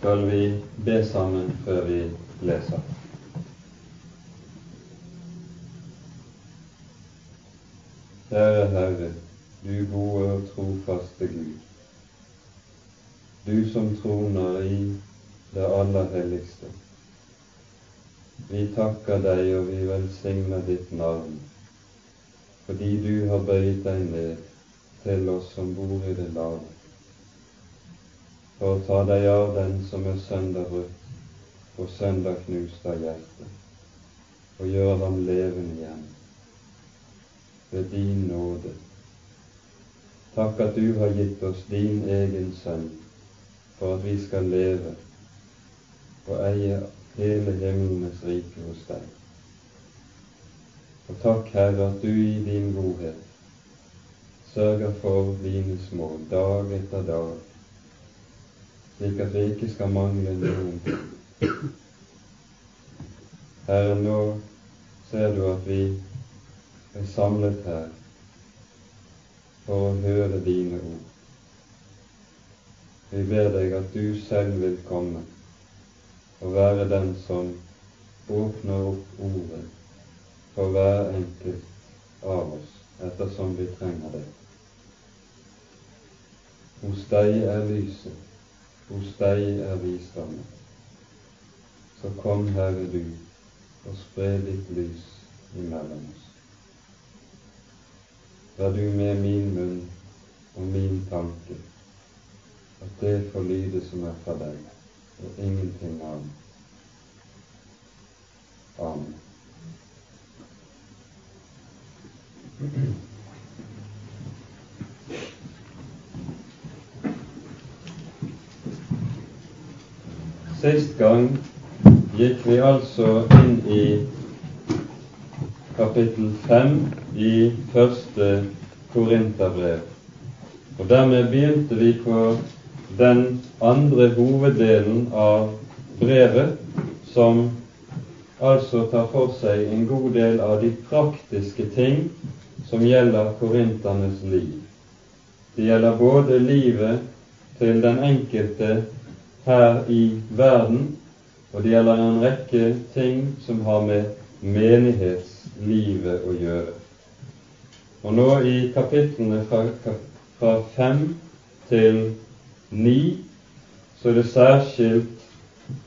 skal vi be sammen før vi leser. Kjære Herre, du gode og trofaste Gud. Du som troner i det aller helligste. Vi takker deg, og vi velsigner ditt navn, fordi du har bøyd deg ned til oss som bor i det lave for å ta deg av den som er sønderbrutt og sønderknust av hjertet, og gjøre ham levende igjen ved din nåde. Takk at du har gitt oss din egen sønn for at vi skal leve og eie hele himlenes rike hos deg. Og takk, Herre, at du i din godhet sørger for dine små dag etter dag slik at vi ikke skal mangle noen. Herre, nå ser du at vi er samlet her for å høre dine ord. Vi ber deg at du selv vil komme og være den som åpner opp ordet for hver enkelt av oss ettersom vi trenger det. Hos deg er lyset, hos deg er visdommen. Så kom, Herre, du, og spre ditt lys imellom oss. Vær du med min munn og min tanke, at det får lyde som er fra deg, og ingenting annet. Amen. Sist gang gikk vi altså inn i kapittel fem i første Korinterbrev. Og dermed begynte vi på den andre hoveddelen av brevet, som altså tar for seg en god del av de praktiske ting som gjelder korinternes liv. Det gjelder både livet til den enkelte her i verden, og det gjelder en rekke ting som har med menighetslivet å gjøre. Og nå i kapitlene fra, fra fem til ni så er det særskilt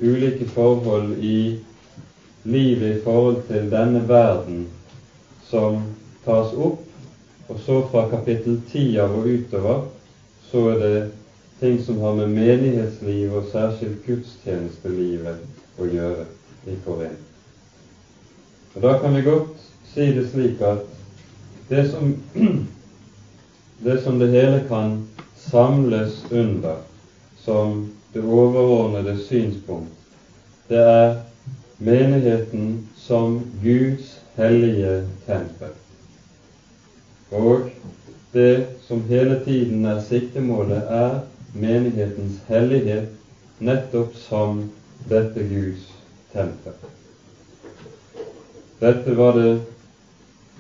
ulike forhold i livet i forhold til denne verden som tas opp, og så fra kapittel ti av og utover så er det ting som har med menighetslivet og særskilt gudstjenestelivet å gjøre i Korint. Og Da kan vi godt si det slik at det som det, som det hele kan samles under som det overordnede synspunkt, det er menigheten som Guds hellige tempel. Og det som hele tiden er siktemålet, er menighetens hellighet nettopp som dette Guds tempel. Dette var det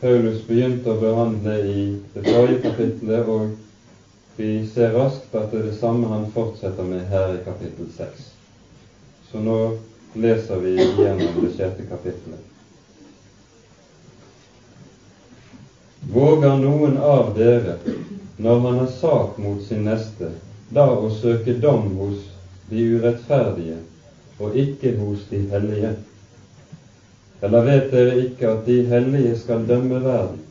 Paulus begynte å behandle i det forrige kapittelet, og vi ser raskt at det er det samme han fortsetter med her i kapittel 6. Så nå leser vi gjennom det sjette kapittelet. Våger noen av dere, når han har sak mot sin neste, da å søke dom hos de urettferdige og ikke hos de hellige? Eller vet dere ikke at de hellige skal dømme verden?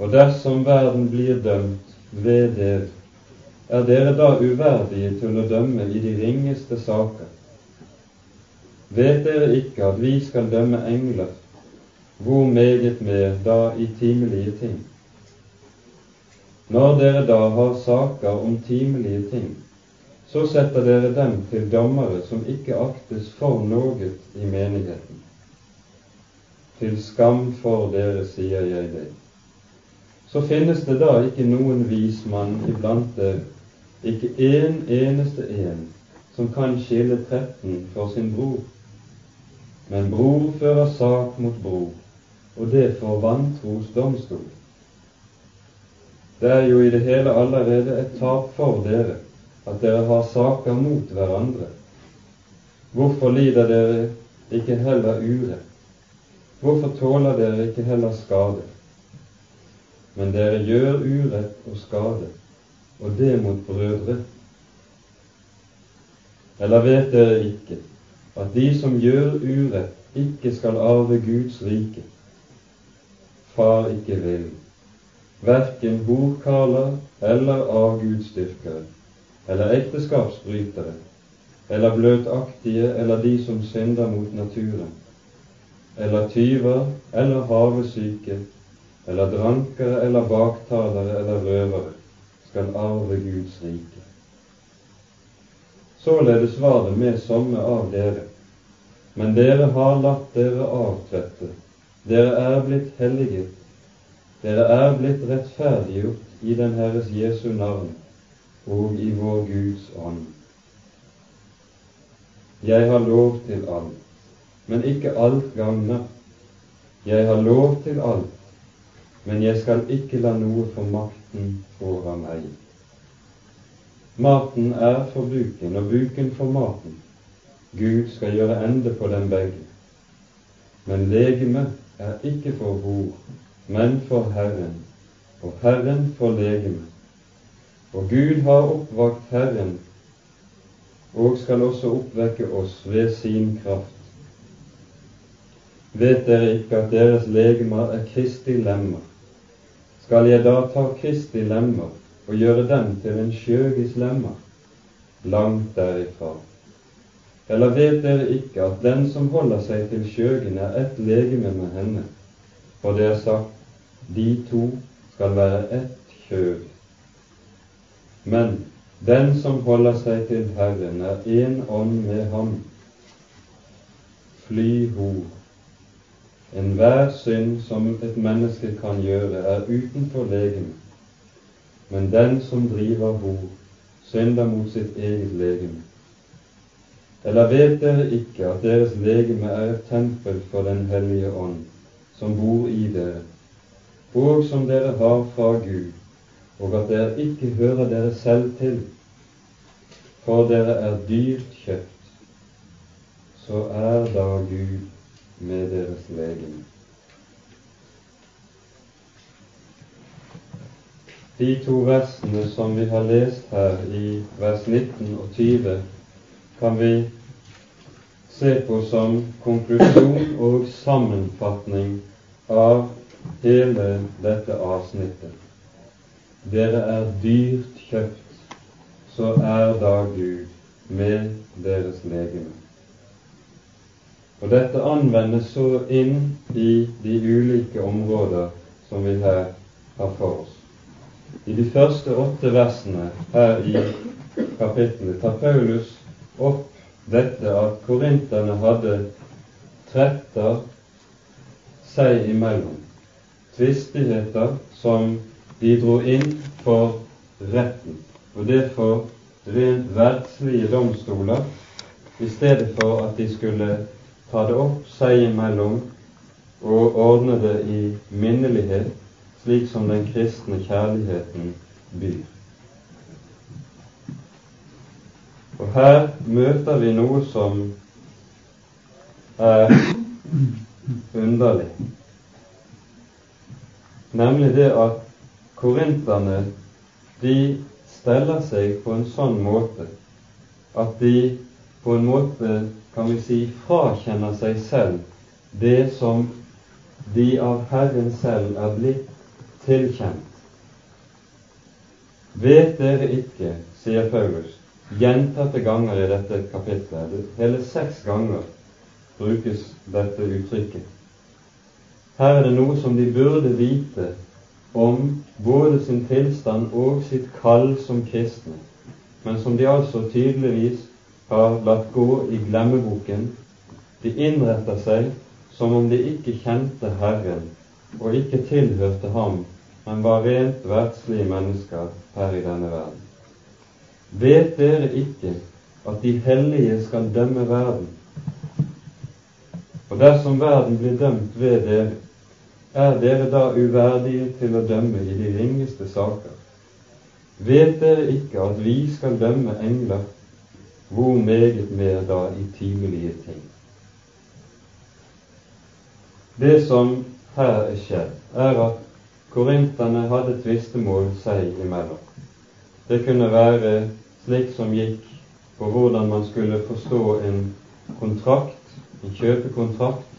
Og dersom verden blir dømt ved dere, er dere da uverdige til å dømme i de ringeste saker? Vet dere ikke at vi skal dømme engler, hvor meget mer da i timelige ting? Når dere da har saker om timelige ting, så setter dere dem til dommere som ikke aktes for noe i menigheten. Til skam for dere, sier jeg det. Så finnes det da ikke noen vismann iblant dere, ikke én eneste en, som kan skille tretten for sin bror. Men bror fører sak mot bror, og det for vantros domstol. Det er jo i det hele allerede et tap for dere at dere har saker mot hverandre. Hvorfor lider dere ikke heller urett? Hvorfor tåler dere ikke heller skade? Men dere gjør urett og skade, og det mot brødre. Eller vet dere ikke at de som gjør urett, ikke skal arve Guds rike? Far ikke vil, verken horkarler eller avgudsdyrkere, eller ekteskapsbrytere, eller bløtaktige, eller de som synder mot naturen, eller tyver, eller havesyke, eller drankere, eller baktalere, eller røvere, skal arve Guds rike. Således var det med somme av dere, men dere har latt dere avtvette, dere er blitt helliget, dere er blitt rettferdiggjort i den Herres Jesu navn og i vår Guds ånd. Jeg har lov til alt, men ikke alt gagner. Jeg har lov til alt, men jeg skal ikke la noe få makten over meg. Maten er for buken, og buken for maten. Gud skal gjøre ende på dem begge. Men legemet er ikke for hor, men for Herren, og Herren for legemet. Og Gud har oppvakt Herren, og skal også oppvekke oss ved sin kraft. Vet dere ikke at deres legemer er Kristi lemmer? Skal jeg da ta Kristi lemmer og gjøre dem til en skjøgis lemmer? Langt derifra. Eller vet dere ikke at den som holder seg til skjøgen, er ett legeme med henne? For det er sagt, de to skal være ett kjød. Men den som holder seg til Herren, er én ånd med ham. Fly hor. Enhver synd som et menneske kan gjøre, er utenfor legemet. Men den som driver hor, synder mot sitt eget legeme. Eller vet dere ikke at deres legeme er et tempel for Den hellige ånd, som bor i dere, og som dere har fra Gud, og at dere ikke hører dere selv til, for dere er dyrt kjøpt, så er da Gud med deres legeme. De to versene som vi har lest her i vers 19 og 20, kan vi se på som konklusjon og sammenfatning av hele dette avsnittet. Dere er dyrt kjøpt, så er da Gud med deres legeme. Og dette anvendes så inn i de ulike områder som vi her har for oss. I de første åtte versene her i kapittelet tar Paulus opp dette at korinterne hadde tretter seg imellom, tvistigheter som de dro inn for retten, og det for rent verdslige domstoler, i stedet for at de skulle ta det opp seg imellom og ordne det i minnelighet, slik som den kristne kjærligheten byr. Og her møter vi noe som er underlig, nemlig det at korinterne de steller seg på en sånn måte at de på en måte, kan vi si, frakjenner seg selv det som de av Herren selv er blitt tilkjent. Vet dere ikke, sier Paulus, gjentatte ganger i dette kapitlet. Hele seks ganger brukes dette uttrykket. Her er det noe som de burde vite om både sin tilstand og sitt kall som kristne, men som de altså tydeligvis har latt gå i glemmeboken. De innretter seg som om de ikke kjente Herren og ikke tilhørte Ham, men var rent verdslige mennesker her i denne verden. Vet dere ikke at de hellige skal dømme verden? Og dersom verden blir dømt ved dere, er dere da uverdige til å dømme i de ringeste saker? Vet dere ikke at vi skal dømme engler, hvor meget mer da i timelige ting? Det som her er skjedd, er at korinterne hadde tvistemål seg imellom. Det kunne være slik som gikk på hvordan man skulle forstå en kontrakt, en kjøpekontrakt.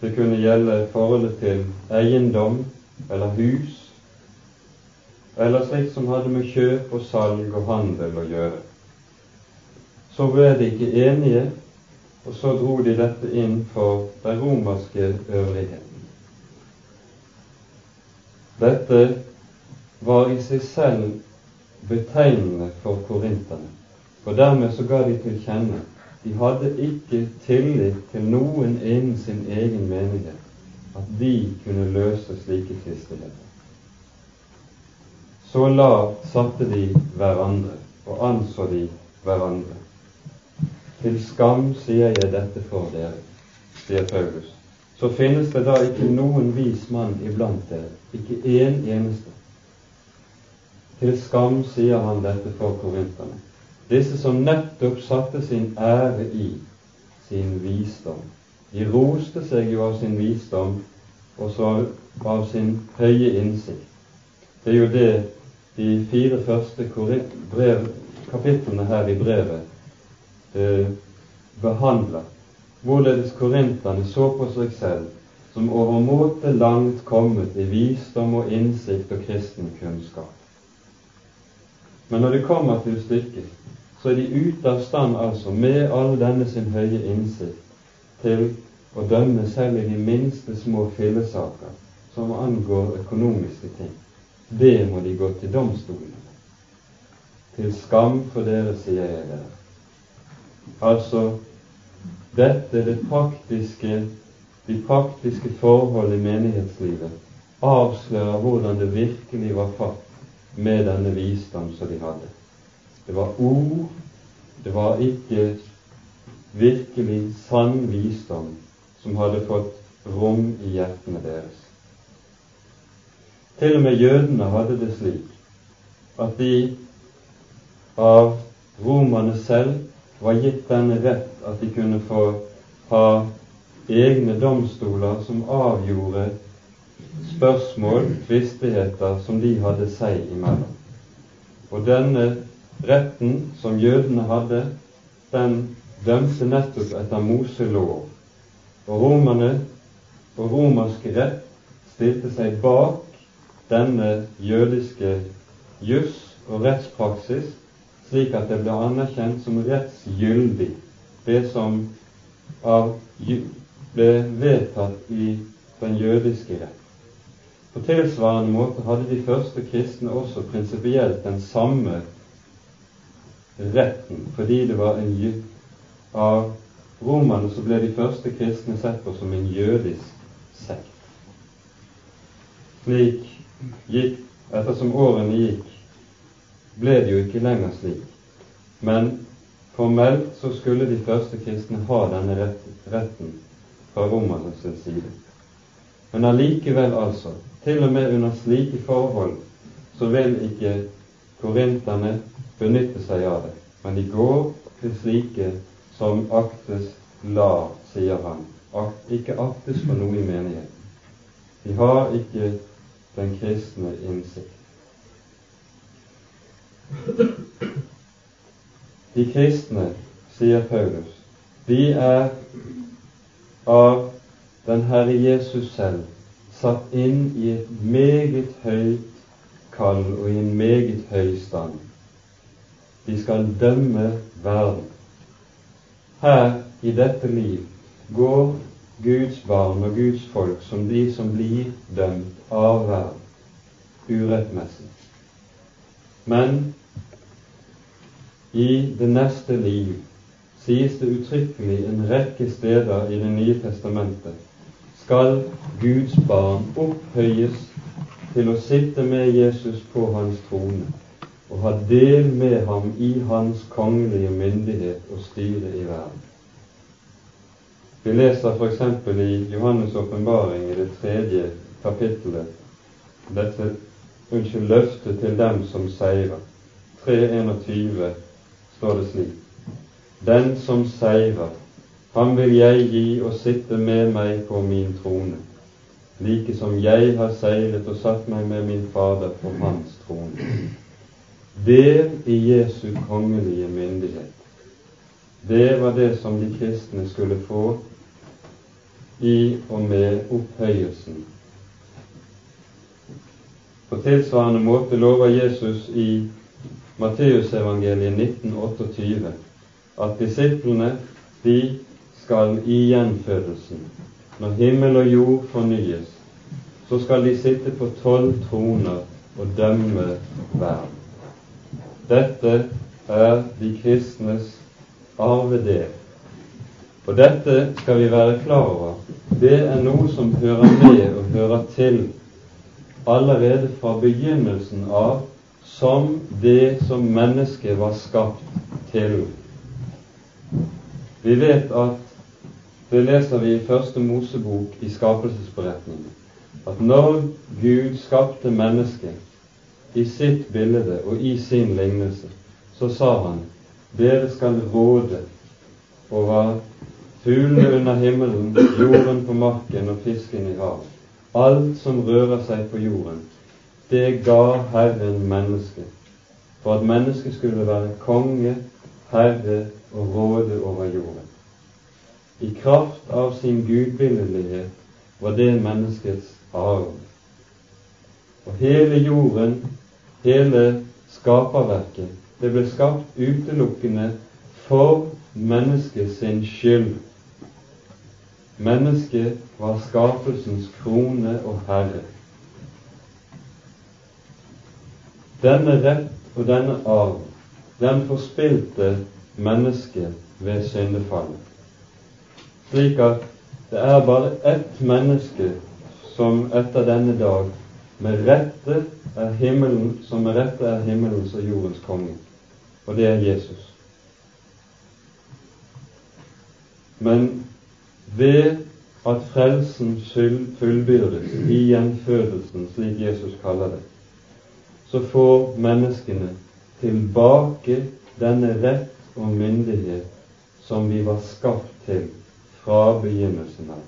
Det kunne gjelde forholdet til eiendom eller hus, eller slikt som hadde med kjøp og salg og handel å gjøre. Så ble de ikke enige, og så dro de dette inn for den romerske øvrigheten. Dette var i seg selv betegnende for korinterne. Og dermed så ga de til kjenne de hadde ikke tillit til noen innen sin egen menighet at de kunne løse slike tvisteligheter. Så lavt satte de hverandre og anså de hverandre. Til skam sier jeg dette for dere, sier Paulus. Så finnes det da ikke noen vis mann iblant dere, ikke én eneste. Til skam sier han dette for korinterne disse som nettopp satte sin ære i sin visdom. De roste seg jo av sin visdom og så av sin høye innsikt. Det er jo det de fire første brev, kapitlene her i brevet eh, behandler. Hvorledes korinterne så på seg selv som overmåte langt kommet i visdom og innsikt og kristen kunnskap. Men når det kommer til stykket, så er de ute av stand altså, med all denne sin høye innsikt, til å dømme selv i de minste små fillesaker som angår økonomiske ting. Det må de gå til domstolene Til skam for dere, sier jeg dere. Altså, dette det praktiske, de praktiske forhold i menighetslivet avslører hvordan det virkelig var fatt med denne visdom som de hadde. Det var ord, det var ikke virkelig sann visdom som hadde fått rom i hjertene deres. Til og med jødene hadde det slik at de av romerne selv var gitt denne rett at de kunne få ha egne domstoler som avgjorde spørsmål, tvistigheter, som de hadde seg imellom. Og denne Retten som jødene hadde, den dømte nettopp etter Moselov. Og romerne og romerske rett stilte seg bak denne jødiske juss og rettspraksis, slik at det ble anerkjent som rettsgyldig, det som av, ble vedtatt i den jødiske rett. På tilsvarende måte hadde de første kristne også prinsipielt den samme retten fordi det var en Av romerne så ble de første kristne sett på som en jødisk sekt. Slik gikk Ettersom årene gikk, ble det jo ikke lenger slik. Men formelt så skulle de første kristne ha denne retten fra romernes side. Men allikevel, altså, til og med under slike forhold, så vil ikke korinterne benytte seg av det, men de går til slike som aktes lar, sier han, ikke aktes for noe i menigheten. De har ikke den kristne innsikt. De kristne, sier Paulus, de er av den Herre Jesus selv satt inn i et meget høyt kall og i en meget høy stand. De skal dømme verden. Her i dette liv går Guds barn og Guds folk som de som blir dømt av verden, urettmessig. Men i det neste liv sies det uttrykkelig en rekke steder i Det nye testamentet skal Guds barn opphøyes til å sitte med Jesus på hans trone og ha del med ham i hans kongelige myndighet og styre i verden. Vi leser f.eks. i Johannes' åpenbaring i det tredje kapittelet dette unnskyld, løftet til dem som seirer. 3.21 står det slik. Den som seirer, ham vil jeg gi å sitte med meg på min trone, like som jeg har seiret og satt meg med min Fader på hans trone. Del i Jesu kongelige myndighet. Det var det som de kristne skulle få i og med opphøyelsen. På tilsvarende måte lover Jesus i Matteusevangeliet 1928 at disiplene de skal i gjenfødelsen, når himmel og jord fornyes, så skal de sitte på tolv troner og dømme verden. Dette er de kristnes arvedel. Og dette skal vi være klar over. Det er noe som hører med og hører til allerede fra begynnelsen av som det som mennesket var skapt til. Vi vet at det leser vi i Første Mosebok i skapelsesberetningen, at når Gud skapte mennesket i sitt bilde og i sin lignelse, så sa han dere skal råde over fuglene under himmelen, jorden på marken og fisken i havet. Alt som rører seg på jorden, det ga Herren mennesket, for at mennesket skulle være konge, herre og råde over jorden. I kraft av sin gudbildelighet var det menneskets arv. Og hele jorden, hele skaperverket, det ble skapt utelukkende for mennesket sin skyld. Mennesket var skapelsens krone og herre. Denne rett og denne arv, den forspilte mennesket ved syndefallet slik at det er bare ett menneske som etter denne dag med rette er himmelen, som med rette er himmelens og jordens konge, og det er Jesus. Men ved at frelsen fullbyrdes i gjenfødelsen, slik Jesus kaller det, så får menneskene tilbake denne rett og myndighet som vi var skapt til fra begynnelsen av.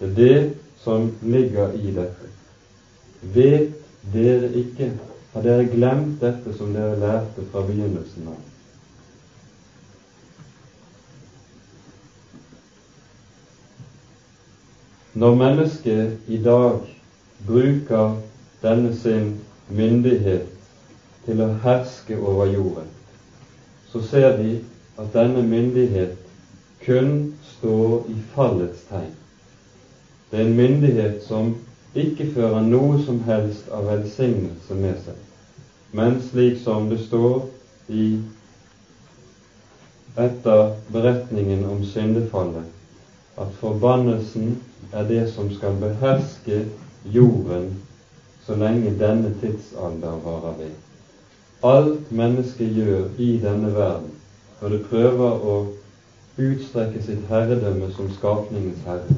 Det er det som ligger i dette. Vet dere ikke, har dere glemt dette som dere lærte fra begynnelsen av? Når mennesket i dag bruker denne sin myndighet til å herske over jorden, så ser de at denne myndighet kun står i fallets tegn. Det er en myndighet som ikke fører noe som helst av velsignelse med seg, men slik som det står i etter beretningen om syndefallet, at forbannelsen er det som skal beherske jorden så lenge denne tidsalder varer ved. Alt mennesket gjør i denne verden, når det prøver å utstrekke sitt herredømme som skapningens herre.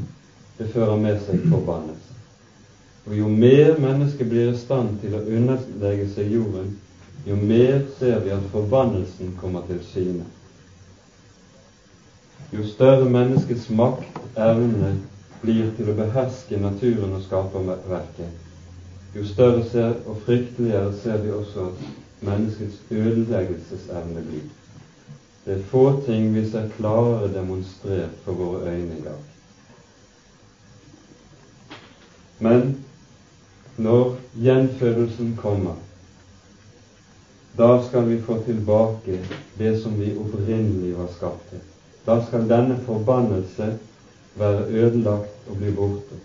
Det fører med seg forbannelse. Og jo mer mennesket blir i stand til å underlegge seg jorden, jo mer ser vi at forbannelsen kommer til syne. Jo større menneskets makt, evne, blir til å beherske naturen og skaperverket, jo større ser, og frykteligere ser vi også at menneskets ødeleggelsesevne blir. Det er få ting vi ser klarere demonstrert for våre øyne i dag. Men når gjenfødelsen kommer, da skal vi få tilbake det som vi opprinnelig var skapt til. Da skal denne forbannelse være ødelagt og bli borte.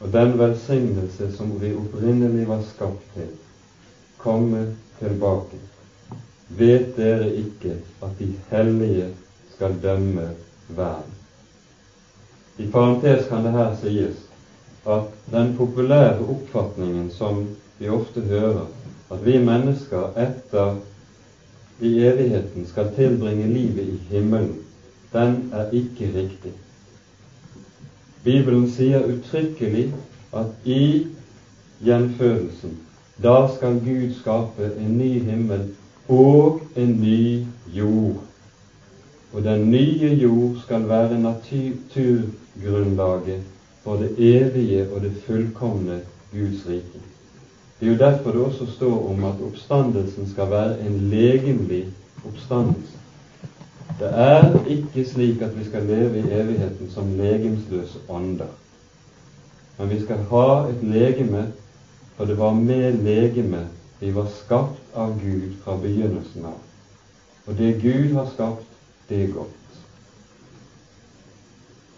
Og den velsignelse som vi opprinnelig var skapt til, komme tilbake. Vet dere ikke at de hellige skal dømme verden? I parentes kan det her sies at den populære oppfatningen som vi ofte hører, at vi mennesker etter i evigheten skal tilbringe livet i himmelen, den er ikke riktig. Bibelen sier uttrykkelig at i gjenfødelsen Da skal Gud skape en ny himmel og en ny jord. Og den nye jord skal være naturgrunnlaget for det evige og det fullkomne Guds rike. Det er jo derfor det også står om at oppstandelsen skal være en legemlig oppstandelse. Det er ikke slik at vi skal leve i evigheten som legemsløse ånder. Men vi skal ha et legeme, for det var med legeme vi var skapt av Gud fra begynnelsen av. Og det Gud har skapt, det er godt.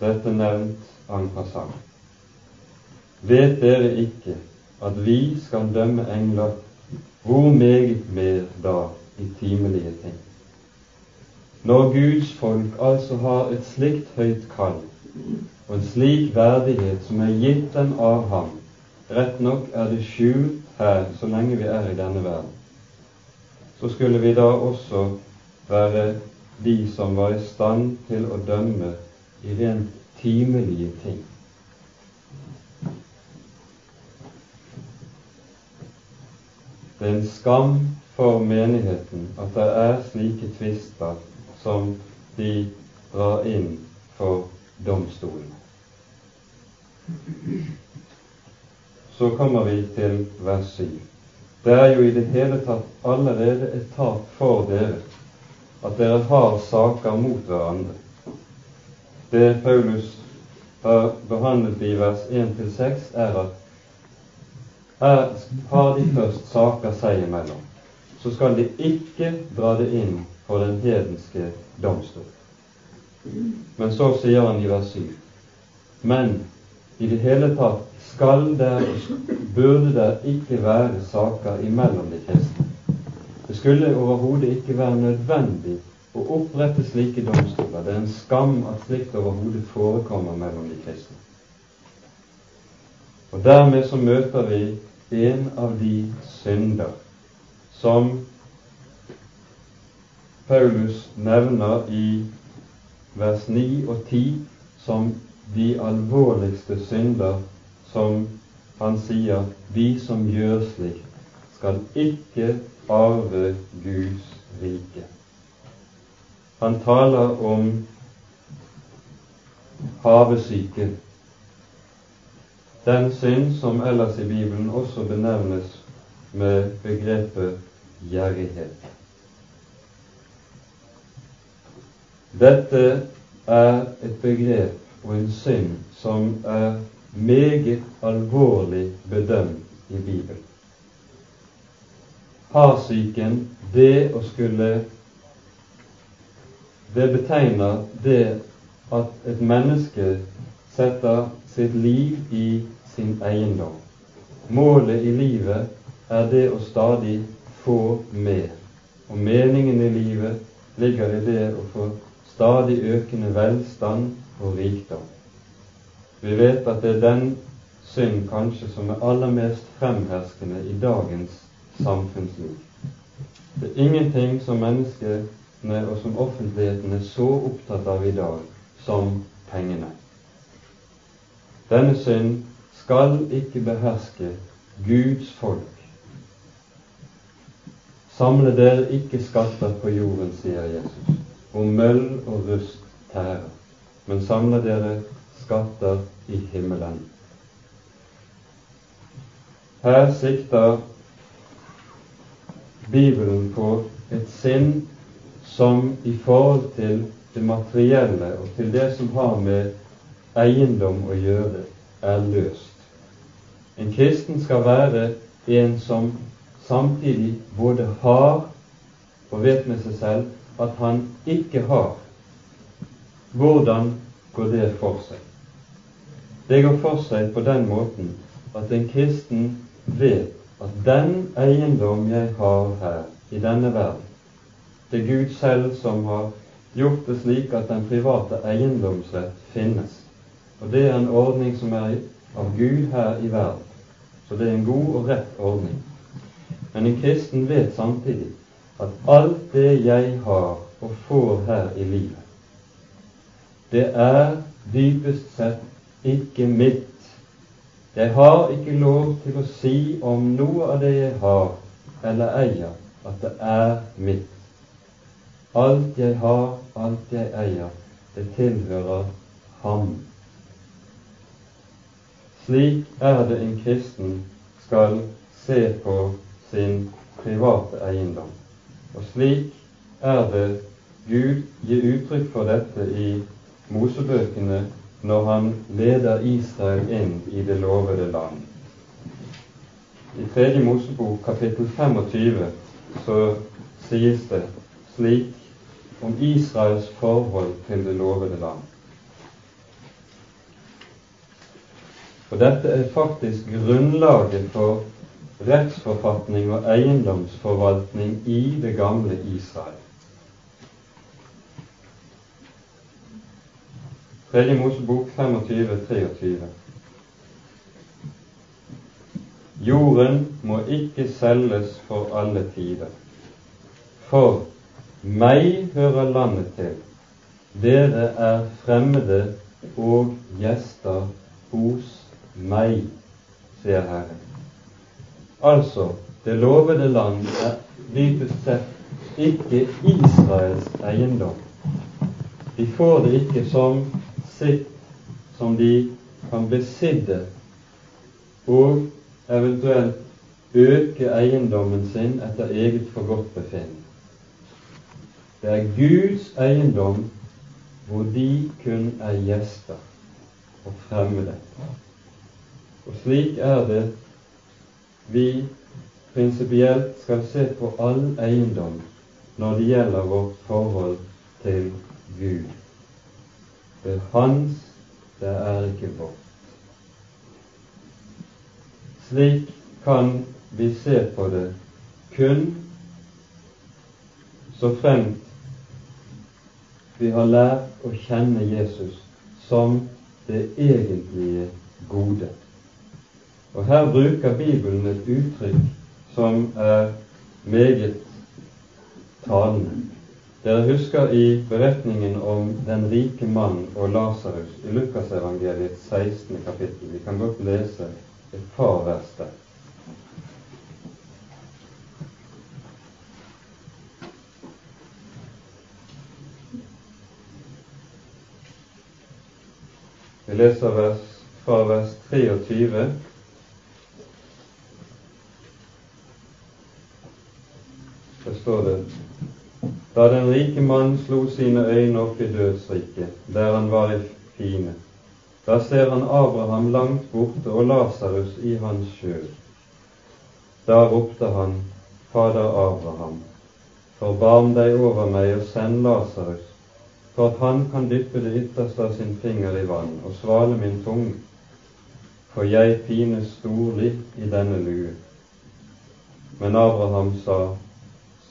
Dette nevnt en passant. Vet dere ikke at vi skal dømme engler, hvor meget mer da i timelige ting? Når Guds folk altså har et slikt høyt kall og en slik verdighet som er gitt dem av ham, rett nok er det skjult her så lenge vi er i denne verden, så skulle vi da også være de som var i stand til å dømme i rent timelige ting. Det er en skam for menigheten at det er slike tvister som de drar inn for domstolen. Så kommer vi til vers 7. Det er jo i det hele tatt allerede et tap for dere at dere har saker mot hverandre. Det Paulus har behandlet i vers 1-6, er at her har de først saker seg imellom. Så skal de ikke dra det inn for den hedenske domstol. Men så sier han i vers 7.: Men i det hele tatt skal der, burde det ikke være saker imellom de kristne. Det skulle overhodet ikke være nødvendig å opprette slike domstoler. Det er en skam at slikt overhodet forekommer mellom de kristne. Og dermed så møter vi en av de synder som Paulus nevner i vers 9 og 10 som de alvorligste synder som han sier vi som gjør slikt, skal ikke arve Guds rike. Han taler om havesyke, den synd som ellers i Bibelen også benevnes med begrepet gjerrighet. Dette er et begrep og en synd som er meget alvorlig bedømt i Bibelen. Harsyken, det å skulle Det betegner det at et menneske setter sitt liv i sin eiendom. Målet i livet er det å stadig få mer. Og meningen i livet ligger i det å få stadig økende velstand og rikdom. Vi vet at det er den synd kanskje som er aller mest fremherskende i dagens samfunnsliv. Det er ingenting som menneskene og som offentligheten er så opptatt av i dag som pengene. Denne synd skal ikke beherske Guds folk. Samle dere ikke skatter på jorden, sier Jesus og møll og rust tærer, men samle dere skatter i himmelen. Her sikter Bibelen på et sinn som i forhold til det materielle og til det som har med eiendom å gjøre, er løst. En kristen skal være en som samtidig både har og vet med seg selv at han ikke har, hvordan går det for seg? Det går for seg på den måten at en kristen vet at den eiendom jeg har her i denne verden, det er Gud selv som har gjort det slik at den private eiendomsrett finnes. Og det er en ordning som er av Gud her i verden. Så det er en god og rett ordning. Men en kristen vet samtidig at alt det jeg har og får her i livet, det er dypest sett ikke mitt, Jeg har ikke lov til å si om noe av det jeg har eller eier, at det er mitt. Alt jeg har, alt jeg eier, det tilhører Ham. Slik er det en kristen skal se på sin private eiendom. Og slik er det Gud gir uttrykk for dette i Mosebøkene når han leder Israel inn i det lovede land. I tredje Mosebok kapittel 25 så sies det slik om Israels forhold til det lovede land. Og dette er faktisk grunnlaget for rettsforfatning og eiendomsforvaltning i det gamle Israel. Tredje Mosebok 25-23. Jorden må ikke selges for alle tider. For meg hører landet til. Dere er fremmede og gjester hos meg, sier Herren. Altså, det lovede land er dypest sett ikke Israels eiendom. De får det ikke som sitt som de kan besidde og eventuelt øke eiendommen sin etter eget forgodtbefinnende. Det er Guds eiendom hvor de kun er gjester og fremmede. Og slik er det vi prinsipielt skal se på all eiendom når det gjelder vårt forhold til Gud. Det er hans, det er ikke vårt. Slik kan vi se på det kun så fremt vi har lært å kjenne Jesus som det egentlige gode. Og her bruker Bibelen et uttrykk som er meget talende. Dere husker i beretningen om den rike mann og Lasarus i Lukasevangeliets 16. kapittel. Vi kan godt lese et par vers der. Leser vers, fra vers 23 Så står det da den rike mann slo sine øyne opp i dødsriket, der han var i fine, da ser han Abraham langt borte og Lasarus i hans skjød. Da ropte han, Fader Abraham, forbarm deg over meg og send Lasarus, for at han kan dyppe det ytterste av sin finger i vann og svale min tunge, for jeg pines storlig i denne lue. Men Abraham sa,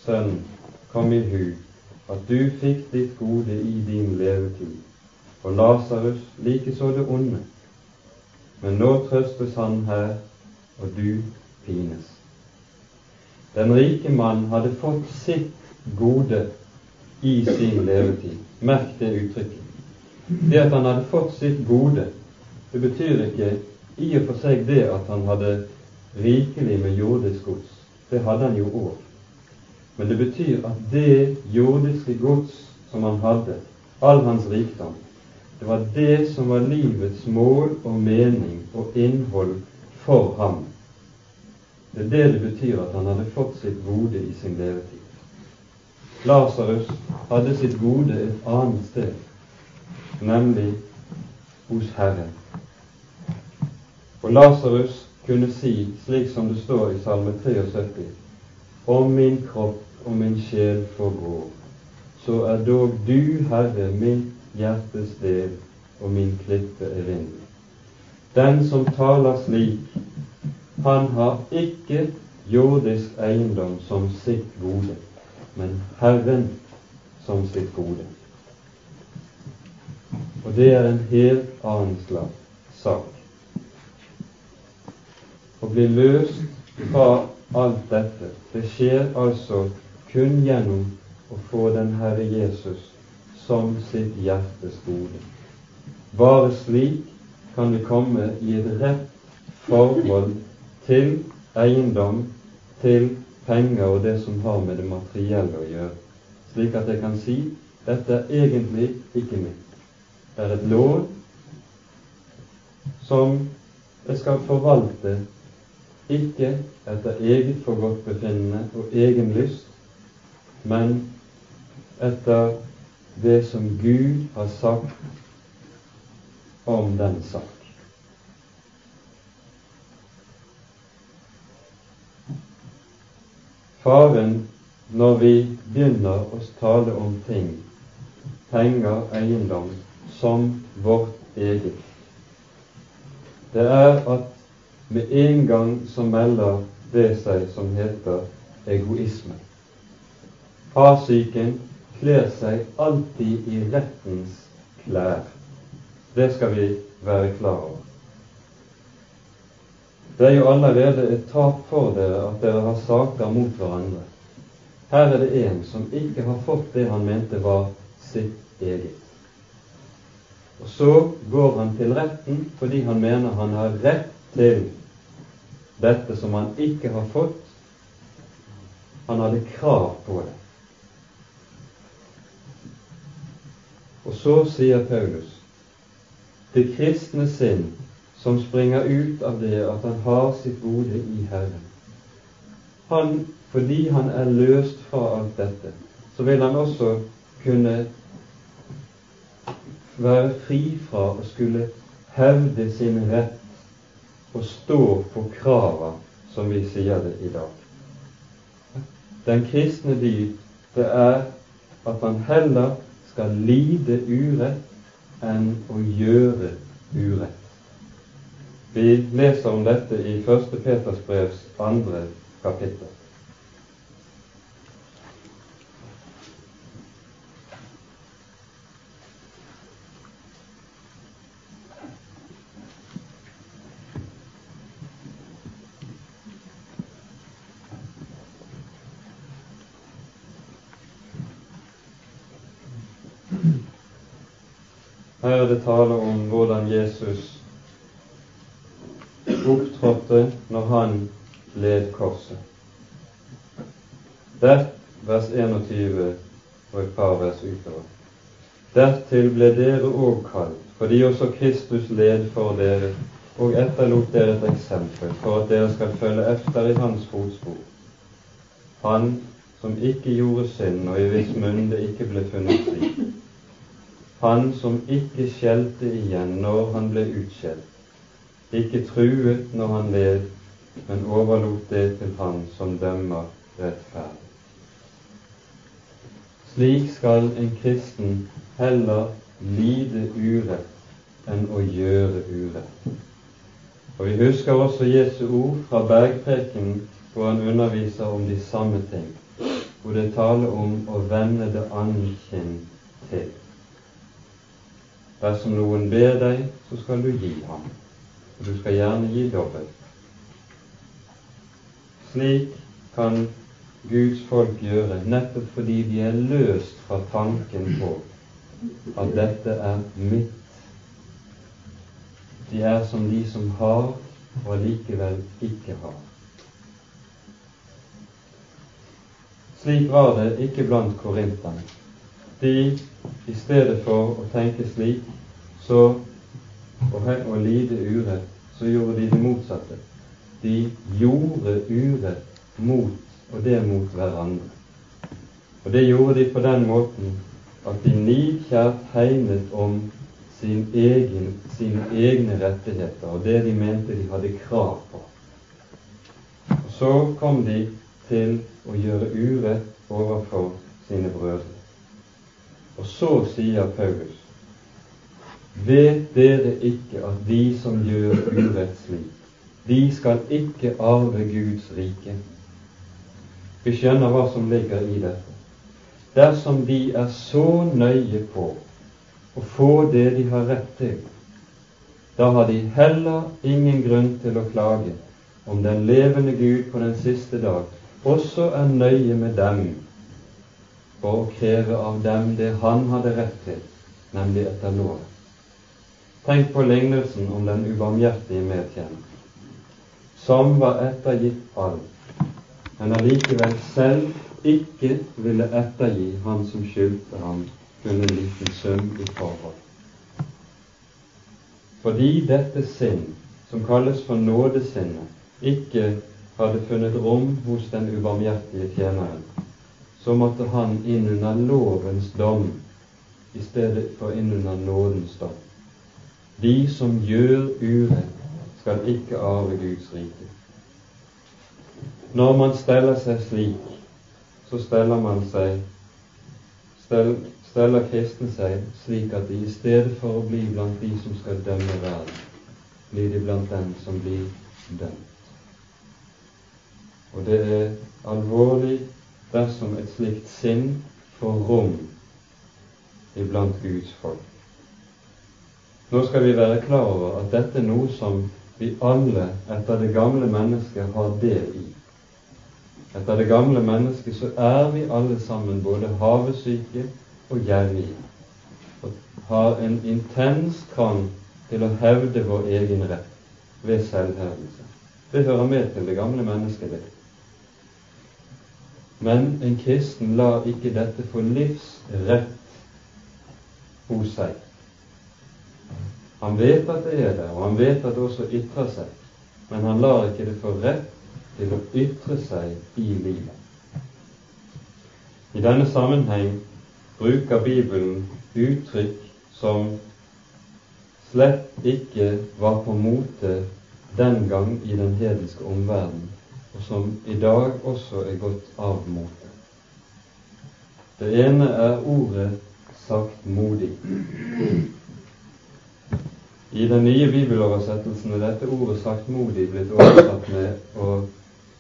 Sønn, kom i hu at du fikk ditt gode i din levetid, og Lasarus likeså det onde. Men nå trøstes han her, og du pines. Den rike mann hadde fått sitt gode i sin levetid. Merk det uttrykket. Det at han hadde fått sitt gode, det betyr ikke i og for seg det at han hadde rikelig med jordisk gods. Det hadde han jo òg. Men det betyr at det jordiske gods som han hadde, all hans rikdom, det var det som var livets mål og mening og innhold for ham. Det er det det betyr at han hadde fått sitt gode i sin levetid. Lasarus hadde sitt gode et annet sted, nemlig hos Herren. Og Lasarus kunne si, slik som det står i Salme 73, om min kropp og min sjel forgår, så er dog du, Herre, mitt hjertes del og min klippe erindring. Den som taler slik, han har ikke jordisk eiendom som sitt gode, men Herren som sitt gode. Og det er en helt annen sak. Å bli løst fra alt dette, det skjer altså kun gjennom å få den Herre Jesus som sitt hjertes gode. Bare slik kan vi komme i et rett forhold til eiendom, til penger og det som har med det materielle å gjøre, slik at jeg kan si dette er egentlig ikke mitt. Det er et lån som jeg skal forvalte ikke etter eget forgodtbefinnende og egen lyst, men etter det som Gud har sagt om den sak. Faren når vi begynner å tale om ting, penger, eiendom, som vårt eget, det er at med en gang så melder det seg som heter egoisme. Farsyken kler seg alltid i rettens klær. Det skal vi være klar over. Det er jo allerede et tap for dere at dere har saker mot hverandre. Her er det en som ikke har fått det han mente var sitt eget. Og så går han til retten fordi han mener han har rett til dette som han ikke har fått. Han hadde krav på det. Og så sier Paulus det kristne sinn som springer ut av det at han har sitt gode i Herren. Han, fordi han er løst fra alt dette, så vil han også kunne være fri fra å skulle hevde sin rett og stå på krava, som vi sier det i dag. Den kristne dyd, det er at man heller skal lide urett enn å gjøre urett. Vi leser om dette i 1. Peters brevs andre kapittel. Her er det tale om hvordan Jesus opptrådte når han led korset. Der, vers 21 og et par vers utover. Dertil ble dere òg kalt, fordi også Kristus led for dere og etterlot dere et eksempel for at dere skal følge efter i hans fotspor. Han som ikke gjorde synd, og i hvis munn det ikke ble funnet slik. Han som ikke skjelte igjen når han ble utskjelt, ikke truet når han led, men overlot det til Han som dømmer rettferdig. Slik skal en kristen heller lide urett enn å gjøre urett. Og Vi husker også Jesu ord fra bergprekenen, hvor han underviser om de samme ting, hvor det taler om å vende det andre kinn til. Dersom noen ber deg, så skal du gi ham og du skal gjerne gi dobbelt. Slik kan Guds folk gjøre, nettopp fordi de er løst fra tanken på at dette er mitt. De er som de som har, og allikevel ikke har. Slik var det ikke blant korinterne. De, i stedet for å tenke slik, så og, og lide urett, så gjorde de det motsatte. De gjorde urett mot, og det mot hverandre. Og det gjorde de på den måten at de nidkjært hegnet om sin egen, sine egne rettigheter og det de mente de hadde krav på. Og Så kom de til å gjøre urett overfor sine brødre. Og så sier Paulus Vet dere ikke at de som gjør urett slik, de skal ikke arve Guds rike? Vi skjønner hva som ligger i dette. Dersom de er så nøye på å få det de har rett til, da har de heller ingen grunn til å klage om den levende Gud på den siste dag også er nøye med dem for å kreve av dem det han hadde rett til, nemlig etter loven. Tenk på lignelsen om den ubarmhjertige medtjener. som var ettergitt alt, men allikevel selv ikke ville ettergi han som skyldte ham kun en liten sum i forhold. Fordi dette sinn, som kalles for nådesinnet, ikke hadde funnet rom hos den ubarmhjertige tjeneren, så måtte han inn under lovens dom i stedet for inn under nådens dom. De som gjør urett, skal ikke arve Guds rike. Når man steller seg slik, så steller man seg steller kristne seg slik at de i stedet for å bli blant de som skal dømme verden, blir de blant dem som blir dømt. Og det er alvorlig dersom et slikt sinn får rom iblant Guds folk. Nå skal vi være klar over at dette er noe som vi alle etter det gamle mennesket har del i. Etter det gamle mennesket så er vi alle sammen både havesyke og gjerrige, og har en intens trang til å hevde vår egen rett ved selvhevdelse. Det hører med til det gamle mennesket. det. Men en kristen lar ikke dette få livsrett hos seg. Han vet at det er der, og han vet at det også ytrer seg, men han lar ikke det få rett til å ytre seg i livet. I denne sammenheng bruker Bibelen uttrykk som slett ikke var på mote den gang i den hedenske omverden, og som i dag også er gått av mote. Det ene er ordet saktmodig. I den nye bibeloversettelsen er dette ordet saktmodig blitt oversatt med å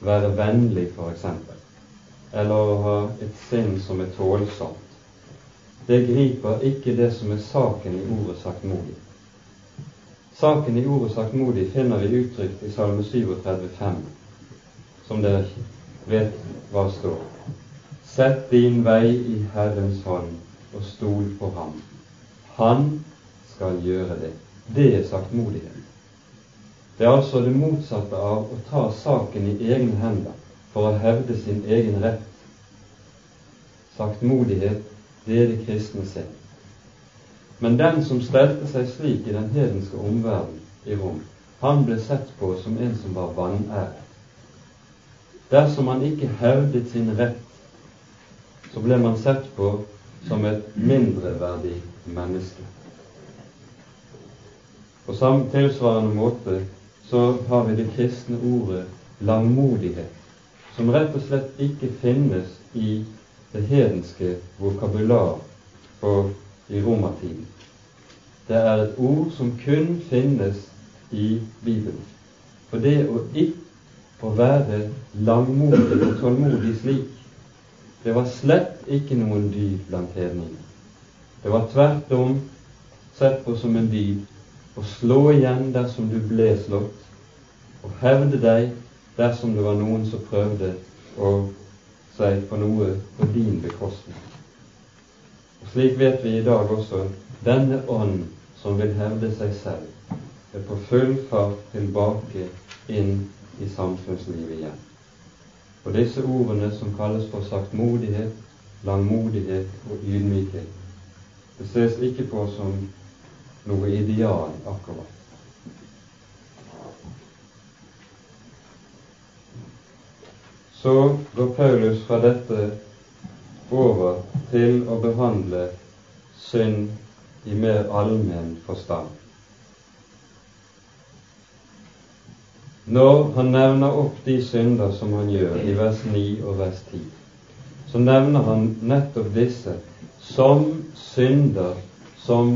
være vennlig, f.eks., eller å ha et sinn som er tålsomt. Det griper ikke det som er saken i ordet saktmodig. Saken i ordet saktmodig finner vi uttrykt i Salme 37, 5, som dere vet hva står. Sett din vei i Herrens hånd, og stol på ham. Han skal gjøre det. Det er saktmodighet. Det er altså det motsatte av å ta saken i egne hender for å hevde sin egen rett. Saktmodighet, det er det kristne sinn. Men den som stelte seg slik i den hedenske omverden i Rom, han ble sett på som en som var vanæret. Dersom han ikke hevdet sin rett, så ble man sett på som et mindreverdig menneske. På samme tilsvarende måte så har vi det kristne ordet langmodighet, som rett og slett ikke finnes i det hedenske vokabular og i romertiden. Det er et ord som kun finnes i Bibelen. For det å ikke å være langmodig og tålmodig slik, det var slett ikke noen dyd blant hedningene. Det var tvert om sett på som en dyd å slå igjen dersom du ble slått, og hevde deg dersom det var noen som prøvde å seg på noe på din bekostning. Og Slik vet vi i dag også denne ånd som vil hevde seg selv, er på full fart tilbake inn i samfunnslivet igjen. Og disse ordene som kalles for saktmodighet, langmodighet og ydmykhet, det ses ikke på som noe ideal akkurat. Så går Paulus fra dette over til å behandle synd i mer allmenn forstand. Når han nevner opp de synder som han gjør i vers 9 og vers 10, så nevner han nettopp disse som synder som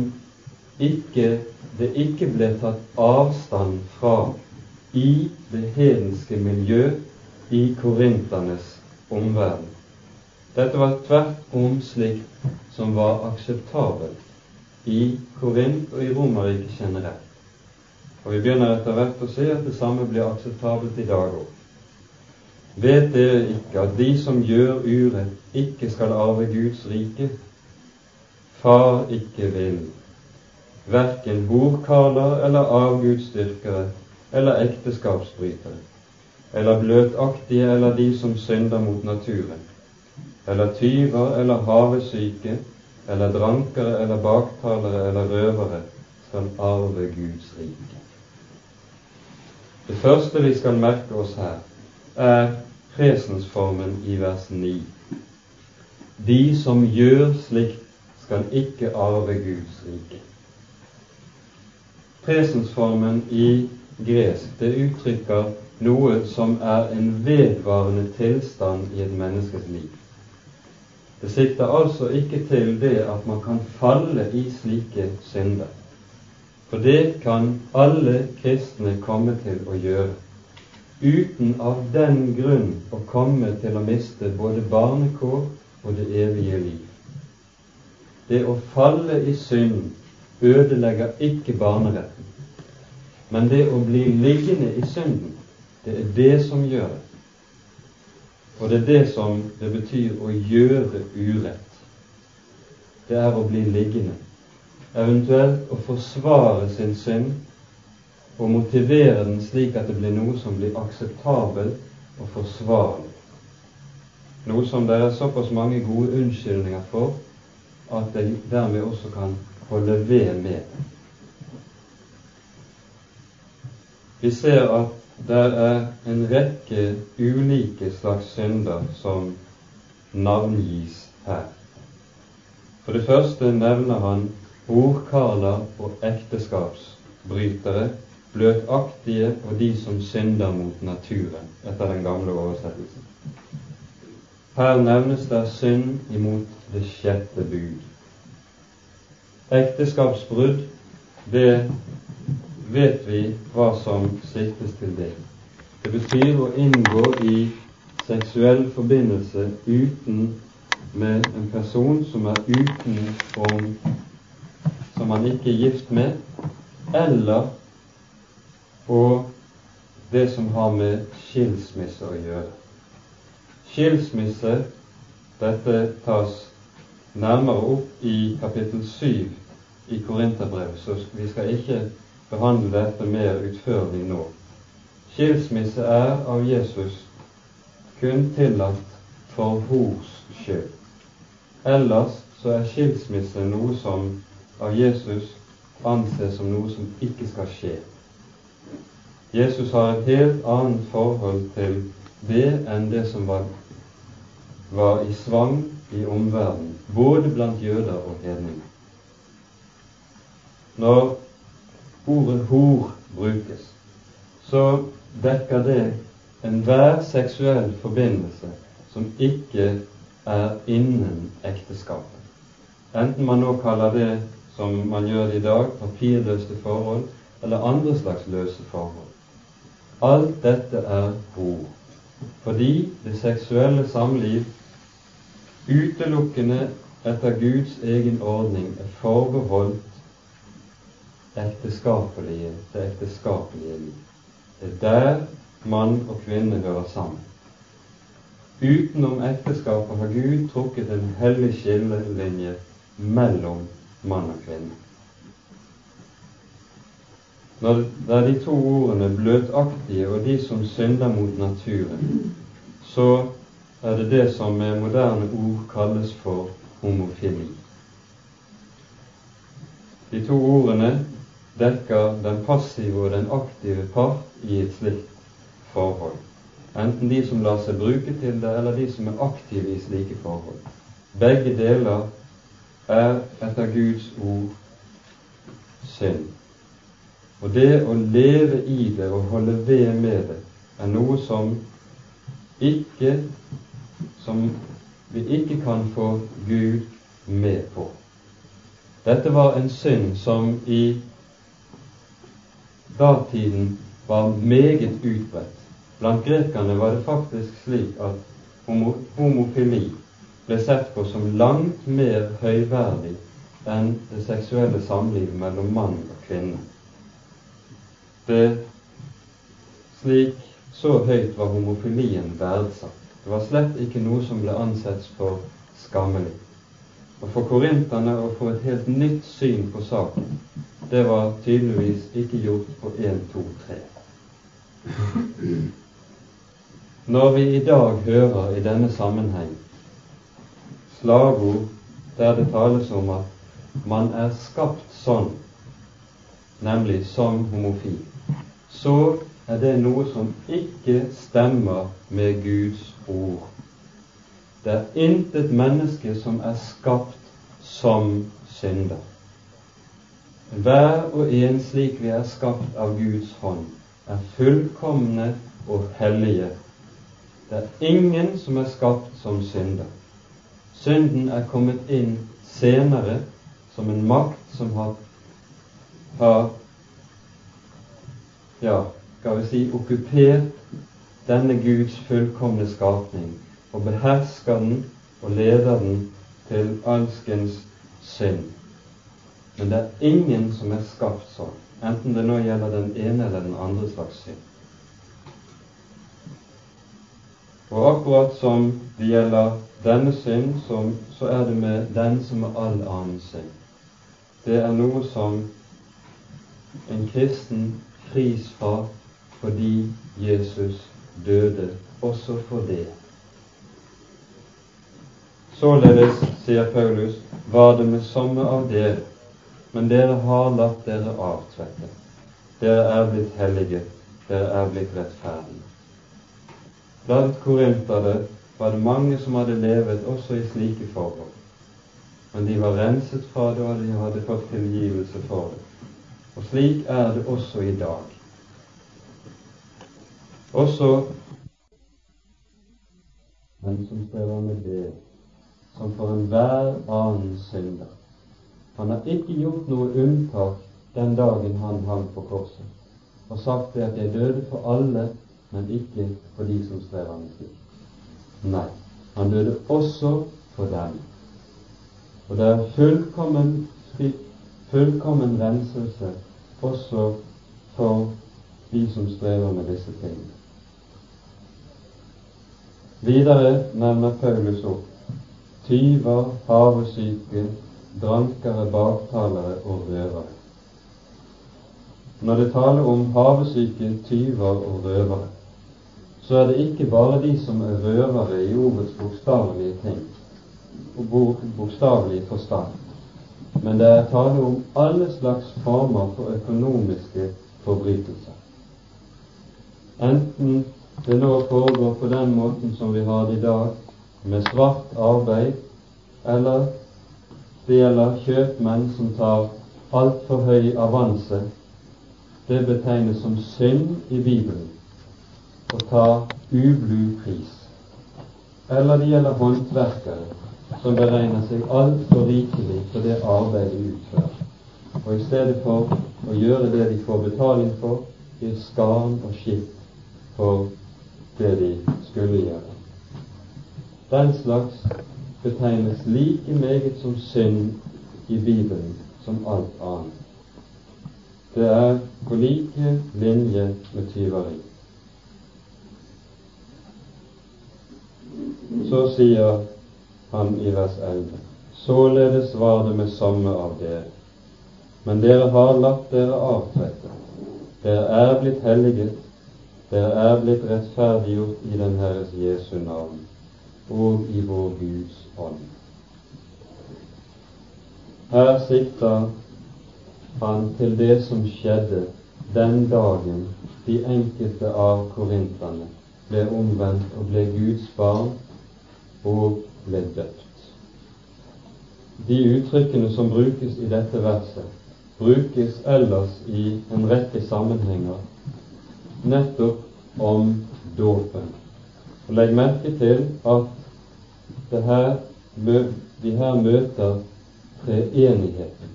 ikke, det ikke ble tatt avstand fra i det hedenske miljø i korinternes omverden. Dette var tvert om slikt som var akseptabelt i Korint og i Romerriket generelt. Og vi begynner etter hvert å se at det samme blir akseptabelt i dag òg. Vet dere ikke at de som gjør urett, ikke skal arve Guds rike? Far ikke vil, verken bordkarler eller avgudsdyrkere eller ekteskapsbrytere, eller bløtaktige eller de som synder mot naturen, eller tyver eller havesyke, eller drankere eller baktalere eller røvere skal arve Guds rike. Det første vi skal merke oss her, er presensformen i vers 9. De som gjør slikt, skal ikke arve Guds rike. Presensformen i gresk det uttrykker noe som er en vedvarende tilstand i et menneskes liv. Det sikter altså ikke til det at man kan falle i slike synder. For det kan alle kristne komme til å gjøre, uten av den grunn å komme til å miste både barnekår og det evige liv. Det å falle i synd ødelegger ikke barneretten, men det å bli liggende i synden, det er det som gjør det. Og det er det som det betyr å gjøre urett. Det er å bli liggende. Eventuelt å forsvare sin synd og motivere den slik at det blir noe som blir akseptabelt og forsvarlig. Noe som det er såpass mange gode unnskyldninger for at det dermed også kan holde ved med. Vi ser at det er en rekke ulike slags synder som navngis her. For det første nevner han ordkarler og ekteskapsbrytere, bløtaktige og de som synder mot naturen, etter den gamle oversettelsen. Her nevnes det synd imot det sjette bud. Ekteskapsbrudd, det vet vi hva som siktes til det. Det betyr å inngå i seksuell forbindelse uten med en person som er utenom som man ikke er gift med, eller på det som har med skilsmisse å gjøre. Skilsmisse, dette tas nærmere opp i kapittel 7 i Korinterbrevet, så vi skal ikke behandle dette mer utførlig nå. Skilsmisse er av Jesus kun tillatt for hors skyld. Ellers så er skilsmisse noe som av Jesus anses som noe som ikke skal skje. Jesus har et helt annet forhold til det enn det som var, var i svang i omverdenen, både blant jøder og hedninger. Når ordet hor brukes, så dekker det enhver seksuell forbindelse som ikke er innen ekteskapet. Enten man nå kaller det, som man gjør det i dag, papirløse forhold, eller andre slags løse forhold. Alt dette er hor, fordi det seksuelle samliv utelukkende etter Guds egen ordning er forbeholdt ekteskapelige, det ekteskapelige liv. Det er der mann og kvinne hører sammen. Utenom ekteskapet har Gud trukket en hellig skillelinje mellom mann og kvinne. Når det er de to ordene 'bløtaktige' og 'de som synder mot naturen', så er det det som med moderne ord kalles for homofili. De to ordene dekker den passive og den aktive part i et slikt forhold. Enten de som lar seg bruke til det, eller de som er aktive i slike forhold. Begge deler er etter Guds ord synd. Og det å leve i det og holde ved med det er noe som ikke som vi ikke kan få Gud med på. Dette var en synd som i datiden var meget utbredt. Blant grekerne var det faktisk slik at homofili ble sett på som langt mer høyverdig enn det seksuelle samlivet mellom mann og kvinne. Det slik så høyt var homofilien verdsatt. Det var slett ikke noe som ble ansett for skammelig. Og for korinterne å få et helt nytt syn på saken, det var tydeligvis ikke gjort på én, to, tre. når vi i dag hører i denne sammenheng slagord der det tales om at man er skapt sånn, nemlig som homofil, så er det noe som ikke stemmer med Guds ord. Det er intet menneske som er skapt som synder. Hver og en slik vi er skapt av Guds hånd, er fullkomne og hellige. Det er ingen som er skapt som synder. Synden er kommet inn senere som en makt som har, har ja, skal vi si, okkupert denne Guds fullkomne skapning og behersker den og leder den til alskens synd. Men det er ingen som er skapt sånn, enten det nå gjelder den ene eller den andre slags synd. Og akkurat som det gjelder denne synd, så er det med den som er all annen synd. Det er noe som en kristen fris fra fordi Jesus døde også for det. Således, sier Paulus, var det med somme av dere, men dere har latt dere avtvette. Dere er blitt hellige, dere er blitt rettferdige. Blant korinterne var det mange som hadde levet også i slike forhold. Men de var renset fra det, og de hadde fått tilgivelse for det. Og slik er det også i dag. Også men som strever med det, som for enhver annen synder. Han har ikke gjort noe unntak den dagen han hang på korset, og sagt det at jeg døde for alle men ikke for de som strever med sitt Nei, han døde også for dem. Og det er fullkommen, fullkommen renselse også for de som strever med disse tingene. Videre nevner Paulus opp tyver, havesyke, drankere, baktalere og røvere. Når det taler om havesyke, tyver og røvere, så er det ikke bare de som er røvere i ordets bokstavelige ting og bokstavelig forstand, men det er tale om alle slags former for økonomiske forbrytelser. Enten det nå foregår på den måten som vi har det i dag, med svart arbeid, eller det gjelder kjøpmenn som tar altfor høy avanse. Det betegnes som synd i Bibelen å ta ublu pris. Eller det gjelder håndverkere som beregner seg altfor rikelig for det arbeidet de utfører, og i stedet for å gjøre det de får betaling for, gir skarn og skitt for det de skulle gjøre. Den slags betegnes like meget som synd i Bibelen som alt annet. Det er på like linje med tyveri. Så sier han i vers 11.: Således var det med samme av dere. Men dere har latt dere avtrette. Dere er blitt helliget. Dere er blitt rettferdiggjort i den Herres Jesu navn og i vår Guds ånd. Her sikter han til det som skjedde den dagen de enkelte av korinterne ble omvendt og ble Guds barn og ble døpt. De uttrykkene som brukes i dette verset, brukes ellers i en rekke sammenhenger nettopp om dåpen. Og Legg merke til at her, vi her møter treenigheten.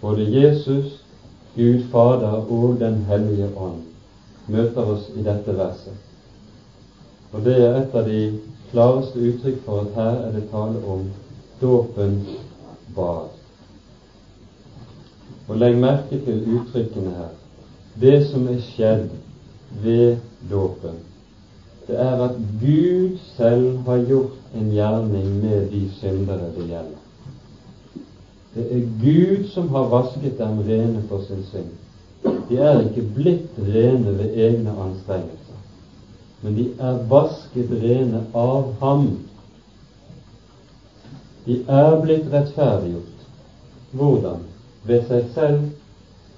Både Jesus, Gud Fader og Den hellige ånd møter oss i dette verset. Og det er et av de klareste uttrykk for at her er det tale om dåpens bad. Og legg merke til uttrykkene her. Det som er skjedd ved dåpen, det er at Gud selv har gjort en gjerning med de syndere det gjelder. Det er Gud som har vasket dem rene for sin synd. De er ikke blitt rene ved egne anstrengelser. men de er vasket rene av ham. De er blitt rettferdiggjort. Hvordan? Ved seg selv,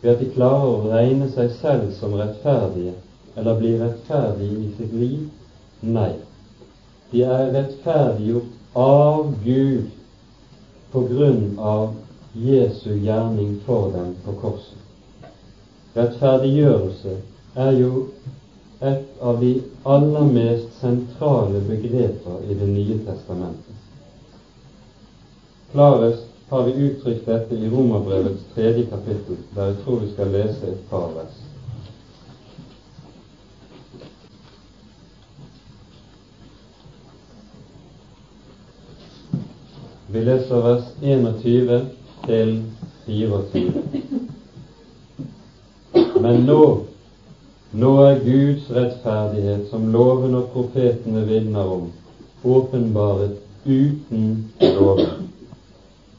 ved at de klarer å regne seg selv som rettferdige, eller bli rettferdige i sitt liv? Nei. De er rettferdiggjort av Gud på grunn av Jesu gjerning for dem på korset. Rettferdiggjørelse er jo et av de aller mest sentrale begreper i Det nye testamentet. Klarest har vi uttrykt dette i Romerbrevets tredje kapittel, der jeg tror vi skal lese et par vers. Vi leser vers 21 til 24. Men nå, nå er Guds rettferdighet, som loven og profetene vitner om, åpenbaret uten loven.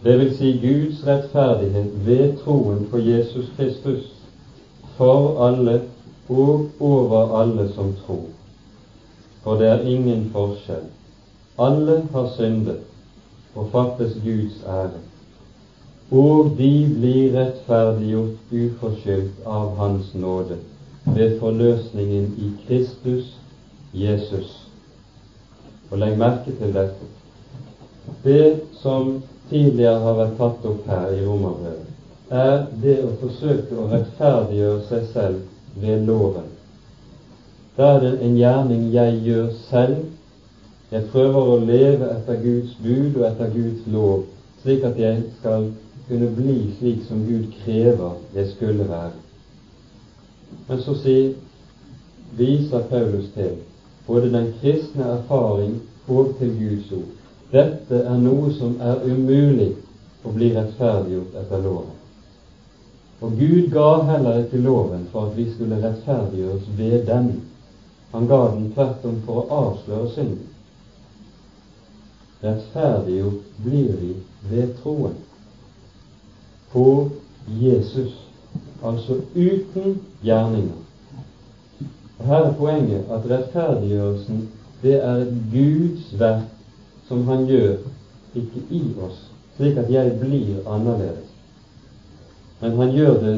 Det vil si Guds rettferdighet ved troen på Jesus Kristus for alle og over alle som tror. For det er ingen forskjell. Alle har syndet og fattes Guds ære og de blir rettferdiggjort uforskyldt av Hans nåde ved forløsningen i Kristus Jesus. Og legg merke til dette. Det som tidligere har vært tatt opp her i Romerbrevet, er det å forsøke å rettferdiggjøre seg selv ved loven. Da er det en gjerning jeg gjør selv. Jeg prøver å leve etter Guds bud og etter Guds lov, slik at jeg skal kunne bli slik som Gud krever jeg skulle være. Men så sier, viser Paulus til både den kristne erfaring og til Guds ord. Dette er noe som er umulig å bli rettferdiggjort etter loven. Og Gud ga heller ikke loven for at vi skulle rettferdiggjøres ved den. Han ga den tvert om for å avsløre synden. Rettferdiggjort blir vi ved troen på Jesus, altså uten gjerninger. Og Her er poenget at rettferdiggjørelsen det er et Guds verk som Han gjør, ikke i oss, slik at jeg blir annerledes. Men Han gjør det